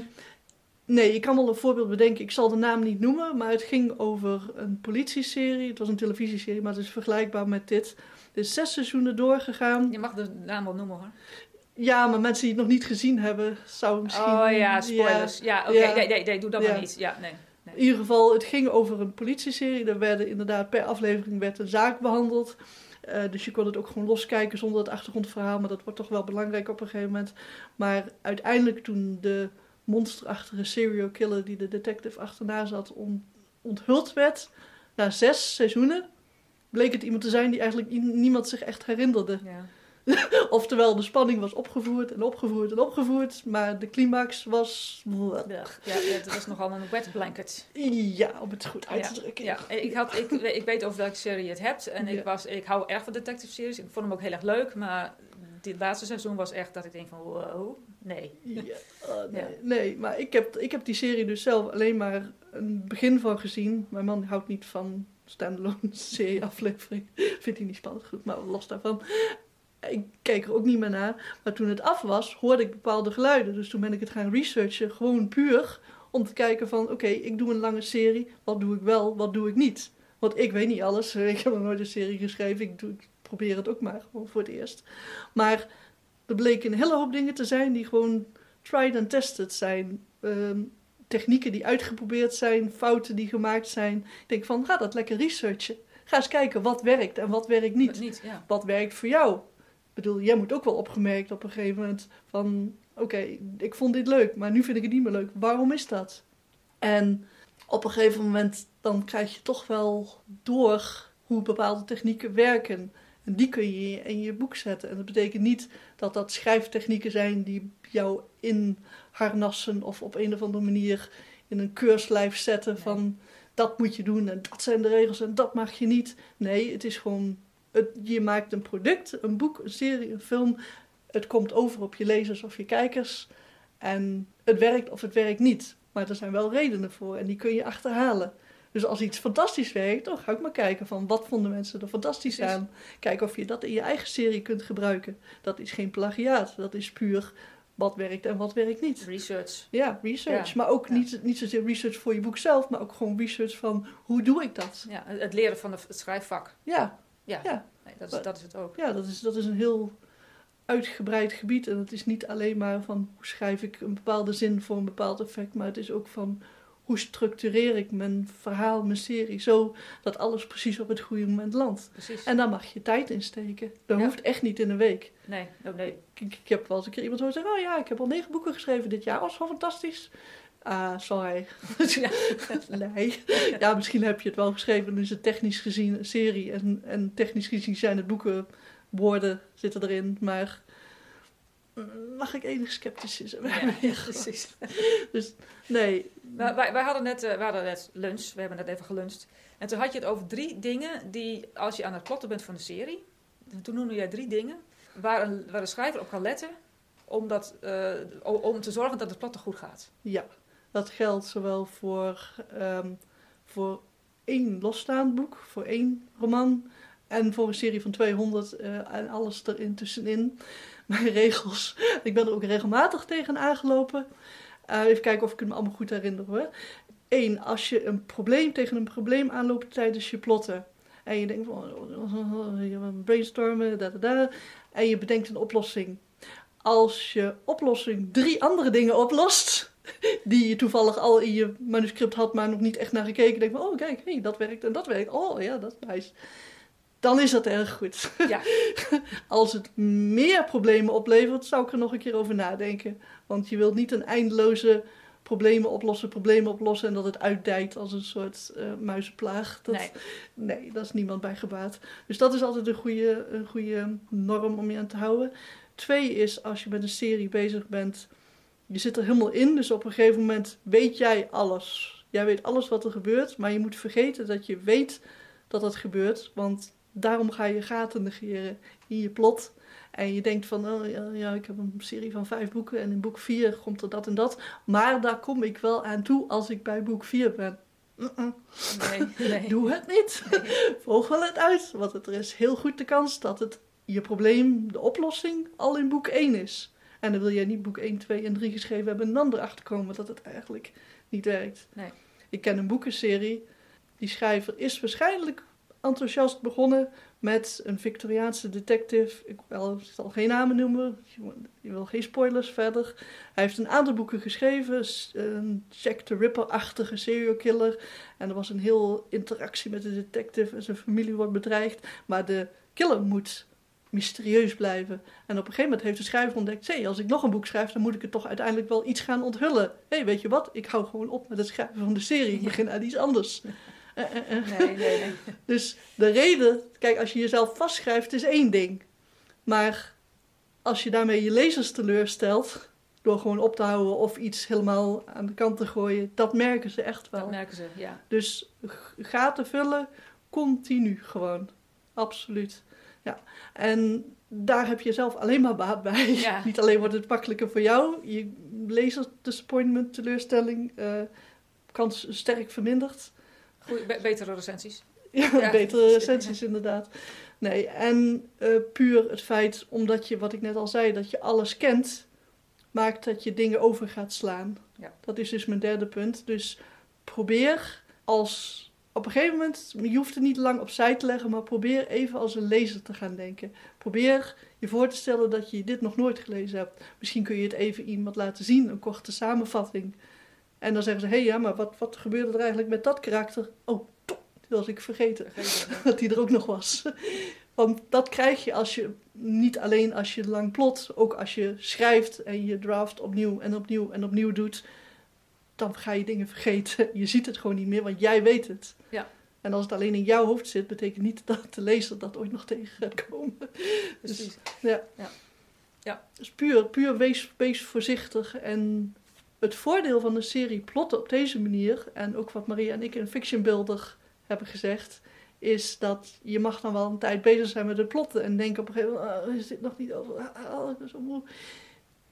nee, ik kan wel een voorbeeld bedenken. Ik zal de naam niet noemen, maar het ging over een politieserie. Het was een televisieserie, maar het is vergelijkbaar met dit. Er is zes seizoenen doorgegaan. Je mag de naam wel noemen hoor. Ja, maar mensen die het nog niet gezien hebben, zou misschien... Oh ja, spoilers. Ja, oké. Ja. Nee, nee, nee, doe dat Ja. maar niet. Ja, nee. In ieder geval, het ging over een politieserie. Er werden inderdaad per aflevering werd een zaak behandeld. Eh, dus je kon het ook gewoon loskijken zonder het achtergrondverhaal. Maar dat wordt toch wel belangrijk op een gegeven moment. Maar uiteindelijk toen de monsterachtige serial killer die de detective achterna zat on- onthuld werd. Na zes seizoenen bleek het iemand te zijn die eigenlijk niemand zich echt herinnerde. Ja. Oftewel, de spanning was opgevoerd en opgevoerd en opgevoerd. Maar de climax was... Ja, ja, dat was nogal een wet blanket. Ja, om het goed uit te drukken. Ja, ik, had, ik, ik weet over welke serie je het hebt. En ik, was, ik hou erg van detective series. Ik vond hem ook heel erg leuk. Maar dit laatste seizoen was echt dat ik denk van wow, nee. Ja, oh, nee, Ja. nee, maar ik heb, ik heb die serie dus zelf alleen maar een begin van gezien. Mijn man houdt niet van standalone serie-aflevering. Vindt hij niet spannend goed, maar los daarvan. Ik keek er ook niet meer naar. Maar toen het af was, hoorde ik bepaalde geluiden. Dus toen ben ik het gaan researchen, gewoon puur om te kijken van... Oké, ik doe een lange serie. Wat doe ik wel, wat doe ik niet? Want ik weet niet alles. Ik heb nog nooit een serie geschreven. Ik, doe, ik probeer het ook maar gewoon voor het eerst. Maar er bleken een hele hoop dingen te zijn die gewoon tried and tested zijn. Ehm, technieken die uitgeprobeerd zijn, fouten die gemaakt zijn. Ik denk van, ga dat lekker researchen. Ga eens kijken wat werkt en wat werkt niet. niet ja. Wat werkt voor jou? Ik bedoel, jij moet ook wel opgemerkt op een gegeven moment van... Oké, ik vond dit leuk, maar nu vind ik het niet meer leuk. Waarom is dat? En op een gegeven moment dan krijg je toch wel door hoe bepaalde technieken werken. En die kun je in je boek zetten. En dat betekent niet dat dat schrijftechnieken zijn die jou in harnassen of op een of andere manier in een keurslijf zetten van dat moet je doen en dat zijn de regels en dat mag je niet. Nee, het is gewoon, het, je maakt een product, een boek, een serie, een film. Het komt over op je lezers of je kijkers en het werkt of het werkt niet. Maar er zijn wel redenen voor en die kun je achterhalen. Dus als iets fantastisch werkt, dan ga ik maar kijken van wat vonden mensen er fantastisch aan. Kijk of je dat in je eigen serie kunt gebruiken. Dat is geen plagiaat, dat is puur wat werkt en wat werkt niet. Research. Ja, research. Maar ook niet, niet zozeer research voor je boek zelf, maar ook gewoon research van hoe doe ik dat? Ja, het leren van het schrijfvak. Ja. Ja, ja. Nee, dat, is, dat is het ook. Ja, dat is, dat is een heel uitgebreid gebied. En het is niet alleen maar van hoe schrijf ik een bepaalde zin voor een bepaald effect, maar het is ook van hoe structureer ik mijn verhaal, mijn serie, zo dat alles precies op het goede moment landt. Precies. En daar mag je tijd in steken. Dat Ja. hoeft echt niet in een week. Nee, oh, nee. Ik, ik heb wel eens een keer iemand horen zeggen, oh ja, ik heb al negen boeken geschreven dit jaar, was wel fantastisch. Ah, sorry. Ja. nee. Ja, misschien heb je het wel geschreven en is het technisch gezien een serie. En, en technisch gezien zijn het boeken, woorden zitten erin. Maar mag ik enig scepticisme Ja, hebben? precies. Dus nee, wij, wij hadden net, eh, we hadden net lunch, we hebben net even geluncht. En toen had je het over drie dingen die, als je aan het plotten bent van de serie, toen noemde jij drie dingen waar een, waar een schrijver op kan letten om, dat, eh, om te zorgen dat het plotten goed gaat. ja, dat geldt zowel voor, ehm, voor één losstaand boek, voor één roman. En voor een serie van 200 eh, en alles erin tussenin. Mijn regels. Ik ben er ook regelmatig tegen aangelopen. Eh, even kijken of ik het me allemaal goed herinner hoor. Eén, als je een probleem tegen een probleem aanloopt tijdens je plotten. En je denkt van, oh, brainstormen, da da da. En je bedenkt een oplossing. Als je oplossing drie andere dingen oplost, die je toevallig al in je manuscript had, maar nog niet echt naar gekeken. Denk van, oh kijk, hey, dat werkt en dat werkt. Oh ja, dat is nice. Dan is dat erg goed. Ja. Als het meer problemen oplevert, zou ik er nog een keer over nadenken. Want je wilt niet een eindeloze problemen oplossen, problemen oplossen en dat het uitdijt als een soort eh, muizenplaag. Dat, Nee. nee, dat is niemand bij gebaat. Dus dat is altijd een goede, een goede norm om je aan te houden. Twee is, als je met een serie bezig bent, je zit er helemaal in. Dus op een gegeven moment weet jij alles. Jij weet alles wat er gebeurt, maar je moet vergeten dat je weet dat dat gebeurt. Want daarom ga je gaten negeren in je plot. En je denkt van, oh ja, ja, ik heb een serie van vijf boeken en in boek vier komt er dat en dat. Maar daar kom ik wel aan toe als ik bij boek vier ben. Nee, nee. Doe het niet. Volg wel het uit, want er is heel goed de kans dat het je probleem, de oplossing, al in boek 1 is. En dan wil jij niet boek 1, 2 en 3 geschreven hebben en dan erachter komen dat het eigenlijk niet werkt. Nee. Ik ken een boekenserie. Die schrijver is waarschijnlijk enthousiast begonnen met een Victoriaanse detective. Ik zal geen namen noemen, je wil geen spoilers verder. Hij heeft een aantal boeken geschreven, een Jack the Ripper-achtige serial killer. En er was een heel interactie met de detective en zijn familie wordt bedreigd. Maar de killer moet mysterieus blijven. En op een gegeven moment heeft de schrijver ontdekt... Hé, als ik nog een boek schrijf, dan moet ik het toch uiteindelijk wel iets gaan onthullen. Hé, weet je wat? Ik hou gewoon op met het schrijven van de serie. Ik begin aan iets anders. Nee, nee, nee. Dus de reden... Kijk, als je jezelf vastschrijft, is één ding. Maar als je daarmee je lezers teleurstelt... door gewoon op te houden of iets helemaal aan de kant te gooien... dat merken ze echt wel. Dat merken ze, ja. Dus gaten vullen, continu gewoon. Absoluut. Ja. En daar heb je zelf alleen maar baat bij. Ja. Niet alleen wordt het makkelijker voor jou, je lezers disappointment, teleurstelling, eh, kans sterk verminderd. Goeie, be- betere recensies. Ja, Ja. betere recensies inderdaad. Nee, en eh, puur het feit, omdat je, wat ik net al zei, dat je alles kent, maakt dat je dingen over gaat slaan. Ja. Dat is dus mijn derde punt. Dus probeer als, op een gegeven moment, je hoeft het niet lang opzij te leggen, maar probeer even als een lezer te gaan denken. Probeer je voor te stellen dat je dit nog nooit gelezen hebt. Misschien kun je het even iemand laten zien, een korte samenvatting. En dan zeggen ze, hé hey, ja, maar wat, wat gebeurde er eigenlijk met dat karakter? Oh, top, dat was ik vergeten dat die er ook nog was. Want dat krijg je als je niet alleen als je lang plot, ook als je schrijft en je draft opnieuw en opnieuw en opnieuw doet, dan ga je dingen vergeten. Je ziet het gewoon niet meer, want jij weet het. Ja. En als het alleen in jouw hoofd zit, betekent niet dat de lezer dat ooit nog tegen gaat komen. Dus, Precies. ja. Ja. Ja. Dus puur, puur wees, wees voorzichtig. En het voordeel van de serie plotten op deze manier, en ook wat Maria en ik in Fiction Builder hebben gezegd, is dat je mag dan wel een tijd bezig zijn met het plotten en denken op een gegeven moment, ah, is dit nog niet over? Ah, ah, ik ben zo moe. Op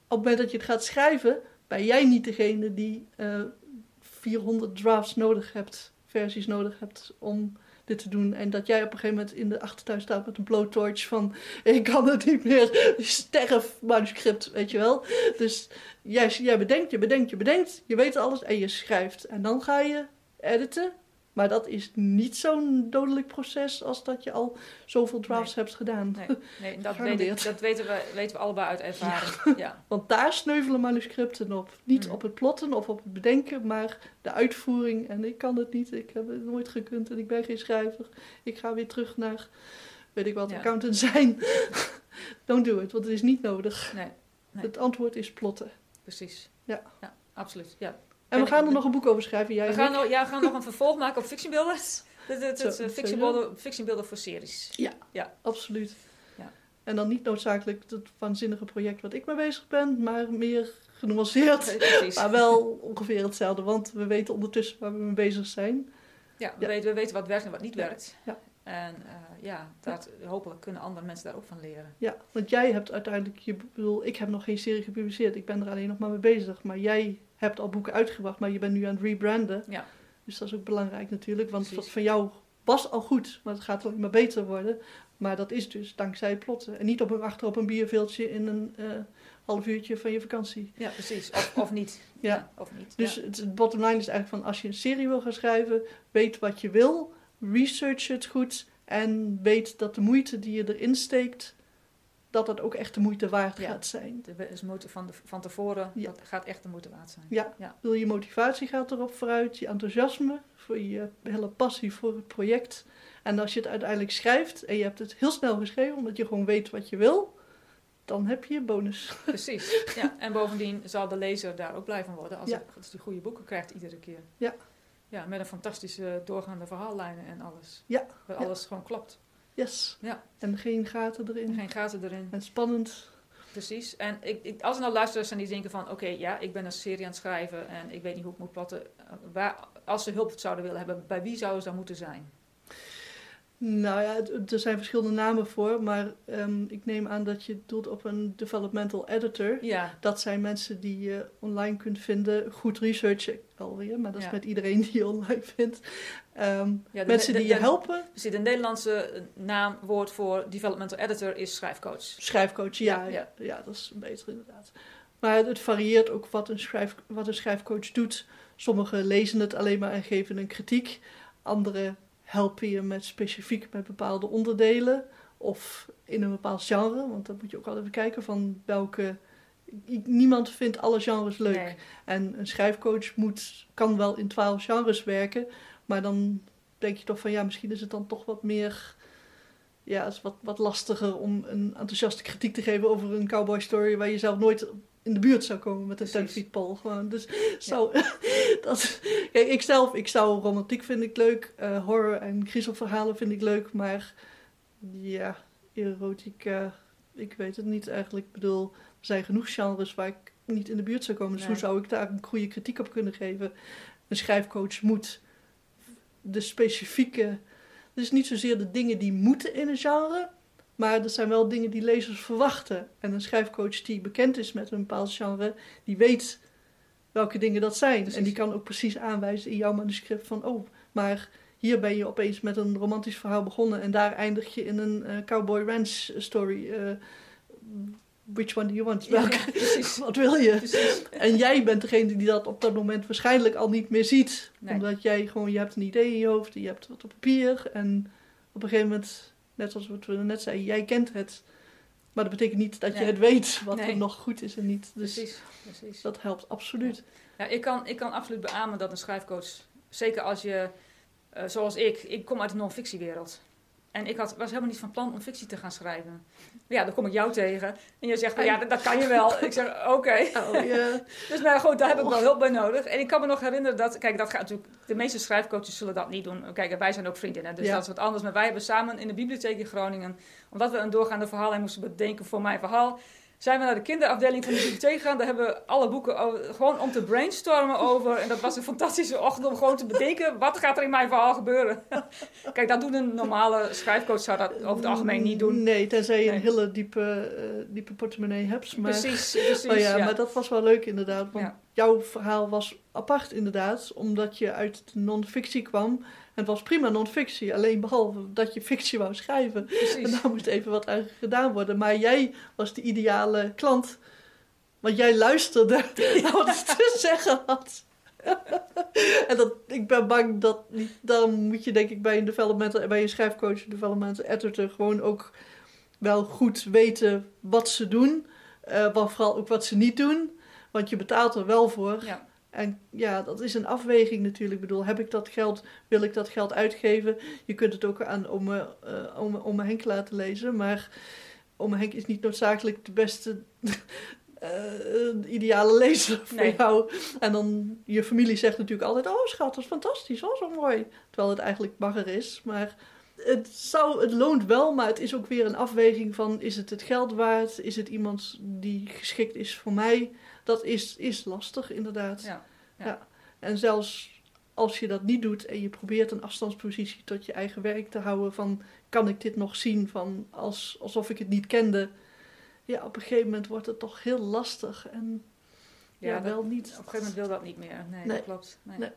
het moment dat je het gaat schrijven, ben jij niet degene die eh 400 drafts nodig hebt, versies nodig hebt om dit te doen. En dat jij op een gegeven moment in de achtertuin staat met een blowtorch van ik kan het niet meer, sterf manuscript, weet je wel. Dus jij, jij bedenkt, je bedenkt, je bedenkt, je weet alles en je schrijft. En dan ga je editen. Maar dat is niet zo'n dodelijk proces als dat je al zoveel drafts hebt gedaan. Nee, nee dat, weet Gegarandeerd. ik, dat weten, we, weten we allebei uit ervaring. Ja. Want daar sneuvelen manuscripten op. Niet Mm. op het plotten of op het bedenken, maar de uitvoering. En ik kan het niet, ik heb het nooit gekund en ik ben geen schrijver. Ik ga weer terug naar, weet ik wat, Ja. accountant zijn. Don't do it, want het is niet nodig. Nee, Nee. Het antwoord is plotten. precies. Ja. ja absoluut. Ja. En we gaan er nog een boek over schrijven, jij We gaan, nog, ja, we gaan nog een vervolg maken op Fiction Builders. Dit dit- dit is Zo, een fiction sowieso. builder, fiction builder voor series. Absoluut. Ja. En dan niet noodzakelijk het waanzinnige project wat ik mee bezig ben, maar meer genuanceerd. Precies. Maar wel ongeveer hetzelfde, want we weten ondertussen waar we mee bezig zijn. Ja, we, Ja. Weten, we weten wat werkt en wat niet Ja. werkt. Ja. En eh, ja, dat, hopelijk kunnen andere mensen daar ook van leren. Ja, want jij hebt uiteindelijk, je bedoel, ik heb nog geen serie gepubliceerd, ik ben er alleen nog maar mee bezig. Maar jij hebt al boeken uitgebracht, maar je bent nu aan het rebranden. Ja. Dus dat is ook belangrijk natuurlijk, want Precies. wat van jou was al goed, maar het gaat alleen maar beter worden. Maar dat is dus dankzij plotten. En niet op een, achter op een bierveeltje in een eh, half uurtje van je vakantie. Ja, precies. Of, of niet. Ja. Of niet. Dus ja. het bottom line is eigenlijk van als je een serie wil gaan schrijven, weet wat je wil, research het goed en weet dat de moeite die je erin steekt, dat dat ook echt de moeite waard Ja. gaat zijn. De is van, de, van tevoren, Ja. dat gaat echt de moeite waard zijn. Ja, Ja. Wil je motivatie gaat erop vooruit, je enthousiasme, voor je hele passie voor het project. En als je het uiteindelijk schrijft en je hebt het heel snel geschreven, omdat je gewoon weet wat je wil, dan heb je bonus. Precies. Ja. En bovendien zal de lezer daar ook blij van worden als Ja. als goede boeken krijgt iedere keer. Ja. Ja, met een fantastische doorgaande verhaallijnen en alles. Ja. Waar alles gewoon klopt. Yes. Ja. En geen gaten erin. Geen gaten erin. En spannend. Precies. En ik, ik, als er nou luisteraars zijn die denken van... oké, ja, ik ben een serie aan het schrijven... en ik weet niet hoe ik moet plotten. eh, Waar, als ze hulp zouden willen hebben, bij wie zouden ze dan moeten zijn? Nou ja, er zijn verschillende namen voor, maar ehm, ik neem aan dat je doelt op een developmental editor. Ja, Dat zijn mensen die je online kunt vinden. Goed researchen alweer, maar dat is Ja. met iedereen die je online vindt. Ehm, ja de- mensen de- die de- je helpen. Precies, de Nederlandse eh, naamwoord voor developmental editor is schrijfcoach. Schrijfcoach, ja, Ja, ja. ja. ja, dat is beter inderdaad. Maar het varieert ook wat een, schrijf, wat een schrijfcoach doet. Sommigen lezen het alleen maar en geven een kritiek. Anderen helpen je met specifiek met bepaalde onderdelen. Of in een bepaald genre. Want dan moet je ook altijd even kijken van welke... Niemand vindt alle genres leuk. Nee. En een schrijfcoach moet, kan wel in twaalf genres werken. Maar dan denk je toch van ja, misschien is het dan toch wat meer. Ja, het is wat, wat lastiger om een enthousiaste kritiek te geven over een cowboy story waar je zelf nooit in de buurt zou komen met een Precies. 10 feet pole. Gewoon. Dus zo, dat, kijk, ik zelf, ik zou romantiek vind ik leuk, eh, horror en griezelverhalen vind ik leuk, maar ja, erotica, ik weet het niet eigenlijk. Ik bedoel, er zijn genoeg genres waar ik niet in de buurt zou komen. Dus Nee. hoe zou ik daar een goede kritiek op kunnen geven? Een schrijfcoach moet de specifieke... Is niet zozeer de dingen die moeten in een genre... maar er zijn wel dingen die lezers verwachten. En een schrijfcoach die bekend is met een bepaald genre... die weet welke dingen dat zijn. Precies. En die kan ook precies aanwijzen in jouw manuscript van, oh, maar hier ben je opeens met een romantisch verhaal begonnen en daar eindig je in een eh, Cowboy Ranch story. Eh, which one do you want? Welke- ja. Wat wil je? precies. En jij bent degene die dat op dat moment waarschijnlijk al niet meer ziet. Nee. Omdat jij gewoon, je hebt een idee in je hoofd, je hebt wat op papier. En op een gegeven moment, net zoals wat we net zeiden, jij kent het. Maar dat betekent niet dat je het weet wat Nee. er nog goed is en niet. Dus precies, precies. dat helpt absoluut. Ja, ik, kan, ik kan absoluut beamen dat een schrijfcoach, zeker als je, eh, zoals ik, ik kom uit de non-fictiewereld. En ik had, was helemaal niet van plan om fictie te gaan schrijven. Ja, dan kom ik jou tegen. En je zegt, ja, dat, dat kan je wel. ik zeg, oké. Oh. Dus maar goed, daar heb ik wel hulp bij nodig. En ik kan me nog herinneren dat, kijk, dat gaat natuurlijk, de meeste schrijfcoaches zullen dat niet doen. Kijk, wij zijn ook vriendinnen, dus Ja. dat is wat anders. Maar wij hebben samen in de bibliotheek in Groningen, omdat we een doorgaande verhaal moesten bedenken voor mijn verhaal, zijn we naar de kinderafdeling van de bibliotheek gegaan. Daar hebben we alle boeken over- gewoon om te brainstormen over. En dat was een fantastische ochtend om gewoon te bedenken, wat gaat er in mijn verhaal gebeuren? kijk, dat doen een normale schrijfcoach, zou dat over het algemeen niet doen. Nee, tenzij je Nee. een hele diepe, eh, diepe portemonnee hebt. Maar, Precies, precies. Oh ja, ja. maar dat was wel leuk inderdaad. Want Ja. Jouw verhaal was apart inderdaad, omdat je uit de non-fictie kwam. En het was prima non-fictie, alleen behalve dat je fictie wou schrijven. En daar moest even wat aan gedaan worden. Maar jij was de ideale klant. Want jij luisterde naar wat ik te zeggen had. en dat, ik ben bang dat niet. Daarom moet je denk ik bij een developmental, bij een schrijfcoach, een developmental editor gewoon ook wel goed weten wat ze doen. eh, maar vooral ook wat ze niet doen. Want je betaalt er wel voor. Ja. En ja, dat is een afweging natuurlijk. Ik bedoel, heb ik dat geld, wil ik dat geld uitgeven? Je kunt het ook aan Ome, eh Ome, Ome Henk laten lezen, maar Ome Henk is niet noodzakelijk de beste, eh, de ideale lezer voor Nee. jou. En dan, je familie zegt natuurlijk altijd, oh schat, dat is fantastisch, oh zo mooi. Terwijl het eigenlijk bagger is, maar... Het, zou, het loont wel, maar het is ook weer een afweging van... is het het geld waard? Is het iemand die geschikt is voor mij? Dat is, is lastig, inderdaad. Ja, ja. Ja. En zelfs als je dat niet doet en je probeert een afstandspositie tot je eigen werk te houden van kan ik dit nog zien van als, alsof ik het niet kende. Ja, op een gegeven moment wordt het toch heel lastig en ja, Ja, dat- wel Op niet. een gegeven moment wil dat niet meer. Nee, Nee. dat klopt. Nee. Nee.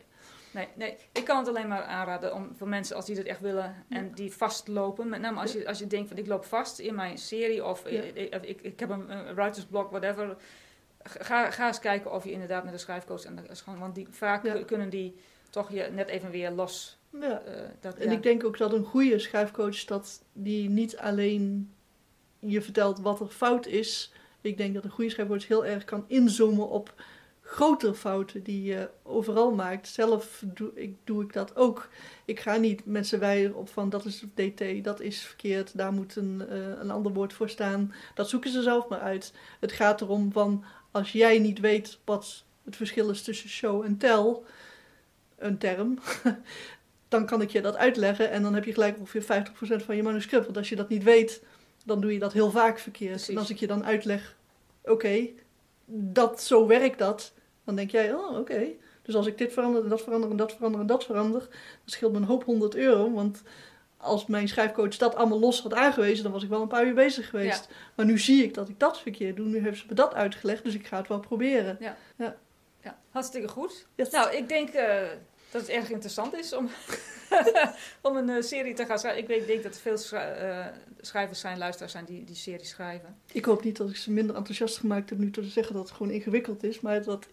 Nee. Nee, ik kan het alleen maar aanraden om, voor mensen als die dat echt willen en die vastlopen. Met name als je, als je denkt van ik loop vast in mijn serie of ik, ik, ik, ik heb een, een writersblok, whatever. Ga, ga eens kijken of je inderdaad met een schrijfcoach en want die, vaak Ja. kunnen die toch je net even weer los. Ja. eh, dat, En ja. ik denk ook dat een goede schrijfcoach dat die niet alleen je vertelt wat er fout is. Ik denk dat een goede schrijfcoach heel erg kan inzoomen op grotere fouten die je overal maakt. Zelf doe ik, doe ik dat ook. Ik ga niet mensen wijzen op van dat is DT, dat is verkeerd, daar moet een, eh, een ander woord voor staan. Dat zoeken ze zelf maar uit. Het gaat erom van als jij niet weet wat het verschil is tussen show en tell, een term, dan kan ik je dat uitleggen en dan heb je gelijk ongeveer 50% van je manuscript. Want als je dat niet weet, dan doe je dat heel vaak verkeerd. Precies. En als ik je dan uitleg, oké, dat zo werkt dat, dan denk jij, oh oké. Dus als ik dit verander en dat verander en dat verander en dat verander, dan scheelt me een hoop 100 euro. Want als mijn schrijfcoach dat allemaal los had aangewezen, dan was ik wel een paar uur bezig geweest. Maar nu zie ik dat ik dat verkeerd doe. Nu heeft ze me dat uitgelegd, dus ik ga het wel proberen. Ja, hartstikke goed. Yes. Nou, ik denk eh, dat het erg interessant is om, om een eh, serie te gaan schrijven. Ik weet, denk dat er veel schrij- eh, schrijvers zijn, luisteraars zijn die die serie schrijven. Ik hoop niet dat ik ze minder enthousiast gemaakt heb nu door te zeggen dat het gewoon ingewikkeld is. Maar dat,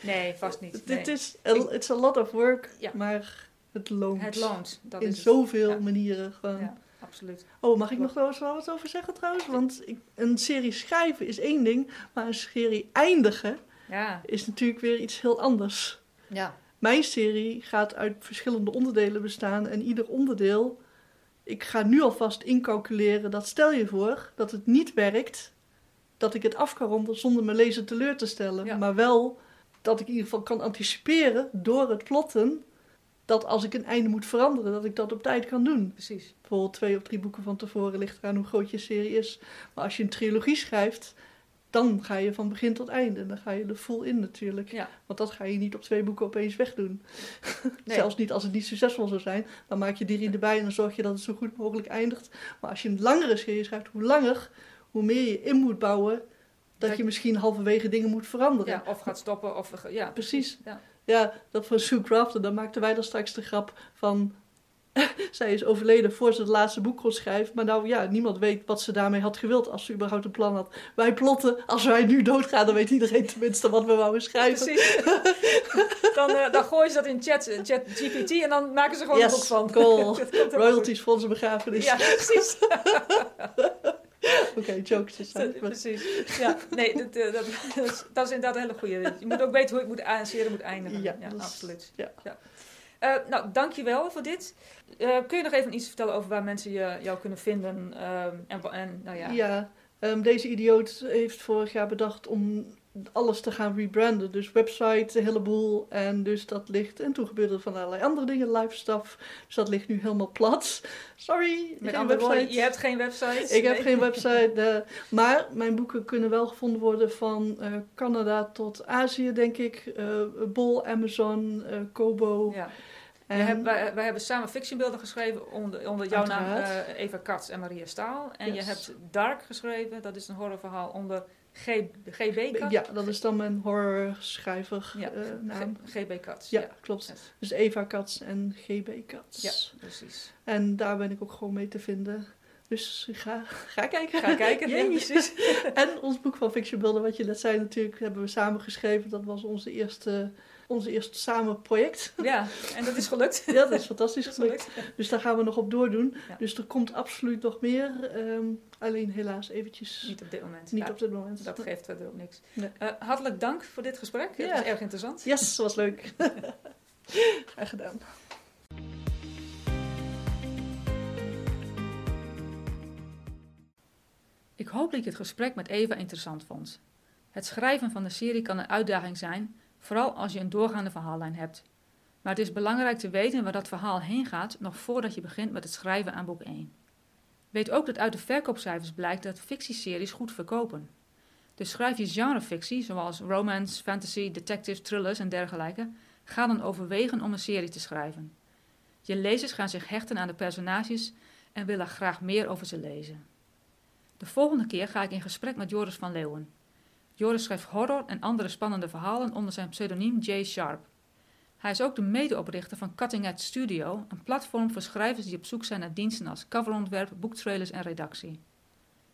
Nee, vast niet. Nee. dit is, a- it's a lot of work, Ja. maar het loont. Het loont. Dat In is zoveel Ja. manieren gewoon. Ja, absoluut. Oh, mag ik nog wel eens wel wat over zeggen trouwens? Want ik, een serie schrijven is één ding, maar een serie eindigen Ja, is natuurlijk weer iets heel anders. ja. Mijn serie gaat uit verschillende onderdelen bestaan en ieder onderdeel. Ik ga nu alvast incalculeren dat stel je voor dat het niet werkt, dat ik het af kan ronden zonder mijn lezer teleur te stellen. Ja. Maar wel dat ik in ieder geval kan anticiperen door het plotten dat als ik een einde moet veranderen, dat ik dat op tijd kan doen. precies. Bijvoorbeeld twee of drie boeken van tevoren ligt eraan hoe groot je serie is. Maar als je een trilogie schrijft, dan ga je van begin tot einde. Dan ga je er full in natuurlijk. Ja. Want dat ga je niet op twee boeken opeens wegdoen. Nee. Zelfs niet als het niet succesvol zou zijn. Dan maak je drie erbij en dan zorg je dat het zo goed mogelijk eindigt. Maar als je een langere serie schrijft, hoe langer, hoe meer je in moet bouwen dat Dat- je misschien halverwege dingen moet veranderen. Ja, of gaat stoppen, of... Ja, Precies. Ja. Ja, dat van Sue Crafton, dan maakten wij dan straks de grap van... zij is overleden voor ze het laatste boek kon schrijven. Maar nou ja, niemand weet wat ze daarmee had gewild als ze überhaupt een plan had. Wij plotten, als wij nu doodgaan, dan weet iedereen tenminste wat we wouden schrijven. Precies. dan, eh, dan gooien ze dat in chat, chat GPT en dan maken ze gewoon een boek van. cool. Royalties voor onze begrafenis. Ja, precies. Oké, jokes aside. maar- precies. Ja, nee, dat, eh, dat, dat, is, dat is inderdaad een hele goede. Je moet ook weten hoe het moet, aan- serie moet eindigen. Ja, Ja, dat is- absoluut. ja. Eh, nou, dankjewel voor dit. Eh, kun je nog even iets vertellen over waar mensen je, jou kunnen vinden? ehm, en, en, nou ja. Ja, ehm, deze idioot heeft vorig jaar bedacht om alles te gaan rebranden. Dus website, een heleboel. En dus dat ligt... En toen gebeurde er van allerlei andere dingen, live stuff. Dus dat ligt nu helemaal plat. Sorry, Met woorden, website. je hebt geen website. Ik heb geen website. eh, maar mijn boeken kunnen wel gevonden worden van eh, Canada tot Azië, denk ik. Eh Bol, Amazon, Kobo. Ja. En, We hebben, wij, wij hebben samen fictionbeelden geschreven onder, onder jouw naam Uiteraard. Eva Katz en Maria Staal. En je hebt Dark geschreven, dat is een horrorverhaal onder GB Katz. ja, dat is dan mijn horrorschrijver Ja, eh, naam. GB Katz. Ja, klopt. Yes. Dus Eva Katz en GB Katz. Ja, precies. En daar ben ik ook gewoon mee te vinden. Dus ga, ga kijken. Ga kijken. ja, precies. En ons boek van Fiction Builder, wat je net zei natuurlijk, hebben we samen geschreven. Dat was onze eerste, onze eerste samen project. Ja, en dat is gelukt. Ja, dat is fantastisch Dat is gelukt. gelukt. Dus daar gaan we nog op doordoen. Ja. Dus er komt absoluut nog meer. ehm, alleen helaas eventjes Niet op dit moment. niet Ja, op dit moment. Dat geeft verder ook niks. Nee. Eh, hartelijk dank voor dit gesprek. Het was erg interessant. Yes, was leuk. Graag gedaan. Ik hoop dat je het gesprek met Eva interessant vond. Het schrijven van de serie kan een uitdaging zijn, vooral als je een doorgaande verhaallijn hebt. Maar het is belangrijk te weten waar dat verhaal heen gaat nog voordat je begint met het schrijven aan boek 1. Weet ook dat uit de verkoopcijfers blijkt dat fictieseries goed verkopen. Dus schrijf je genrefictie, zoals romance, fantasy, detective, thrillers en dergelijke, ga dan overwegen om een serie te schrijven. Je lezers gaan zich hechten aan de personages en willen graag meer over ze lezen. De volgende keer ga ik in gesprek met Joris van Leeuwen. Joris schrijft horror en andere spannende verhalen onder zijn pseudoniem Jay Sharp. Hij is ook de medeoprichter van Cutting Edge Studio, een platform voor schrijvers die op zoek zijn naar diensten als coverontwerp, boektrailers en redactie.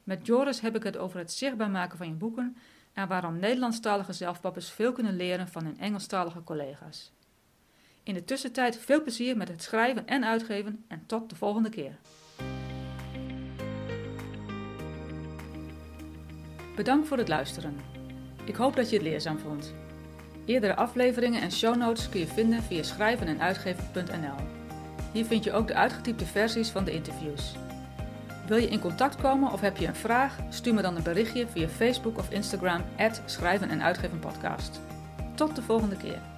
Met Joris heb ik het over het zichtbaar maken van je boeken en waarom Nederlandstalige zelfpappers veel kunnen leren van hun Engelstalige collega's. In de tussentijd veel plezier met het schrijven en uitgeven en tot de volgende keer. Bedankt voor het luisteren. Ik hoop dat je het leerzaam vond. Eerdere afleveringen en show notes kun je vinden via schrijvenenuitgeven.nl. Hier vind je ook de uitgetypte versies van de interviews. Wil je in contact komen of heb je een vraag? Stuur me dan een berichtje via Facebook of Instagram, schrijven en uitgeven podcast. Tot de volgende keer.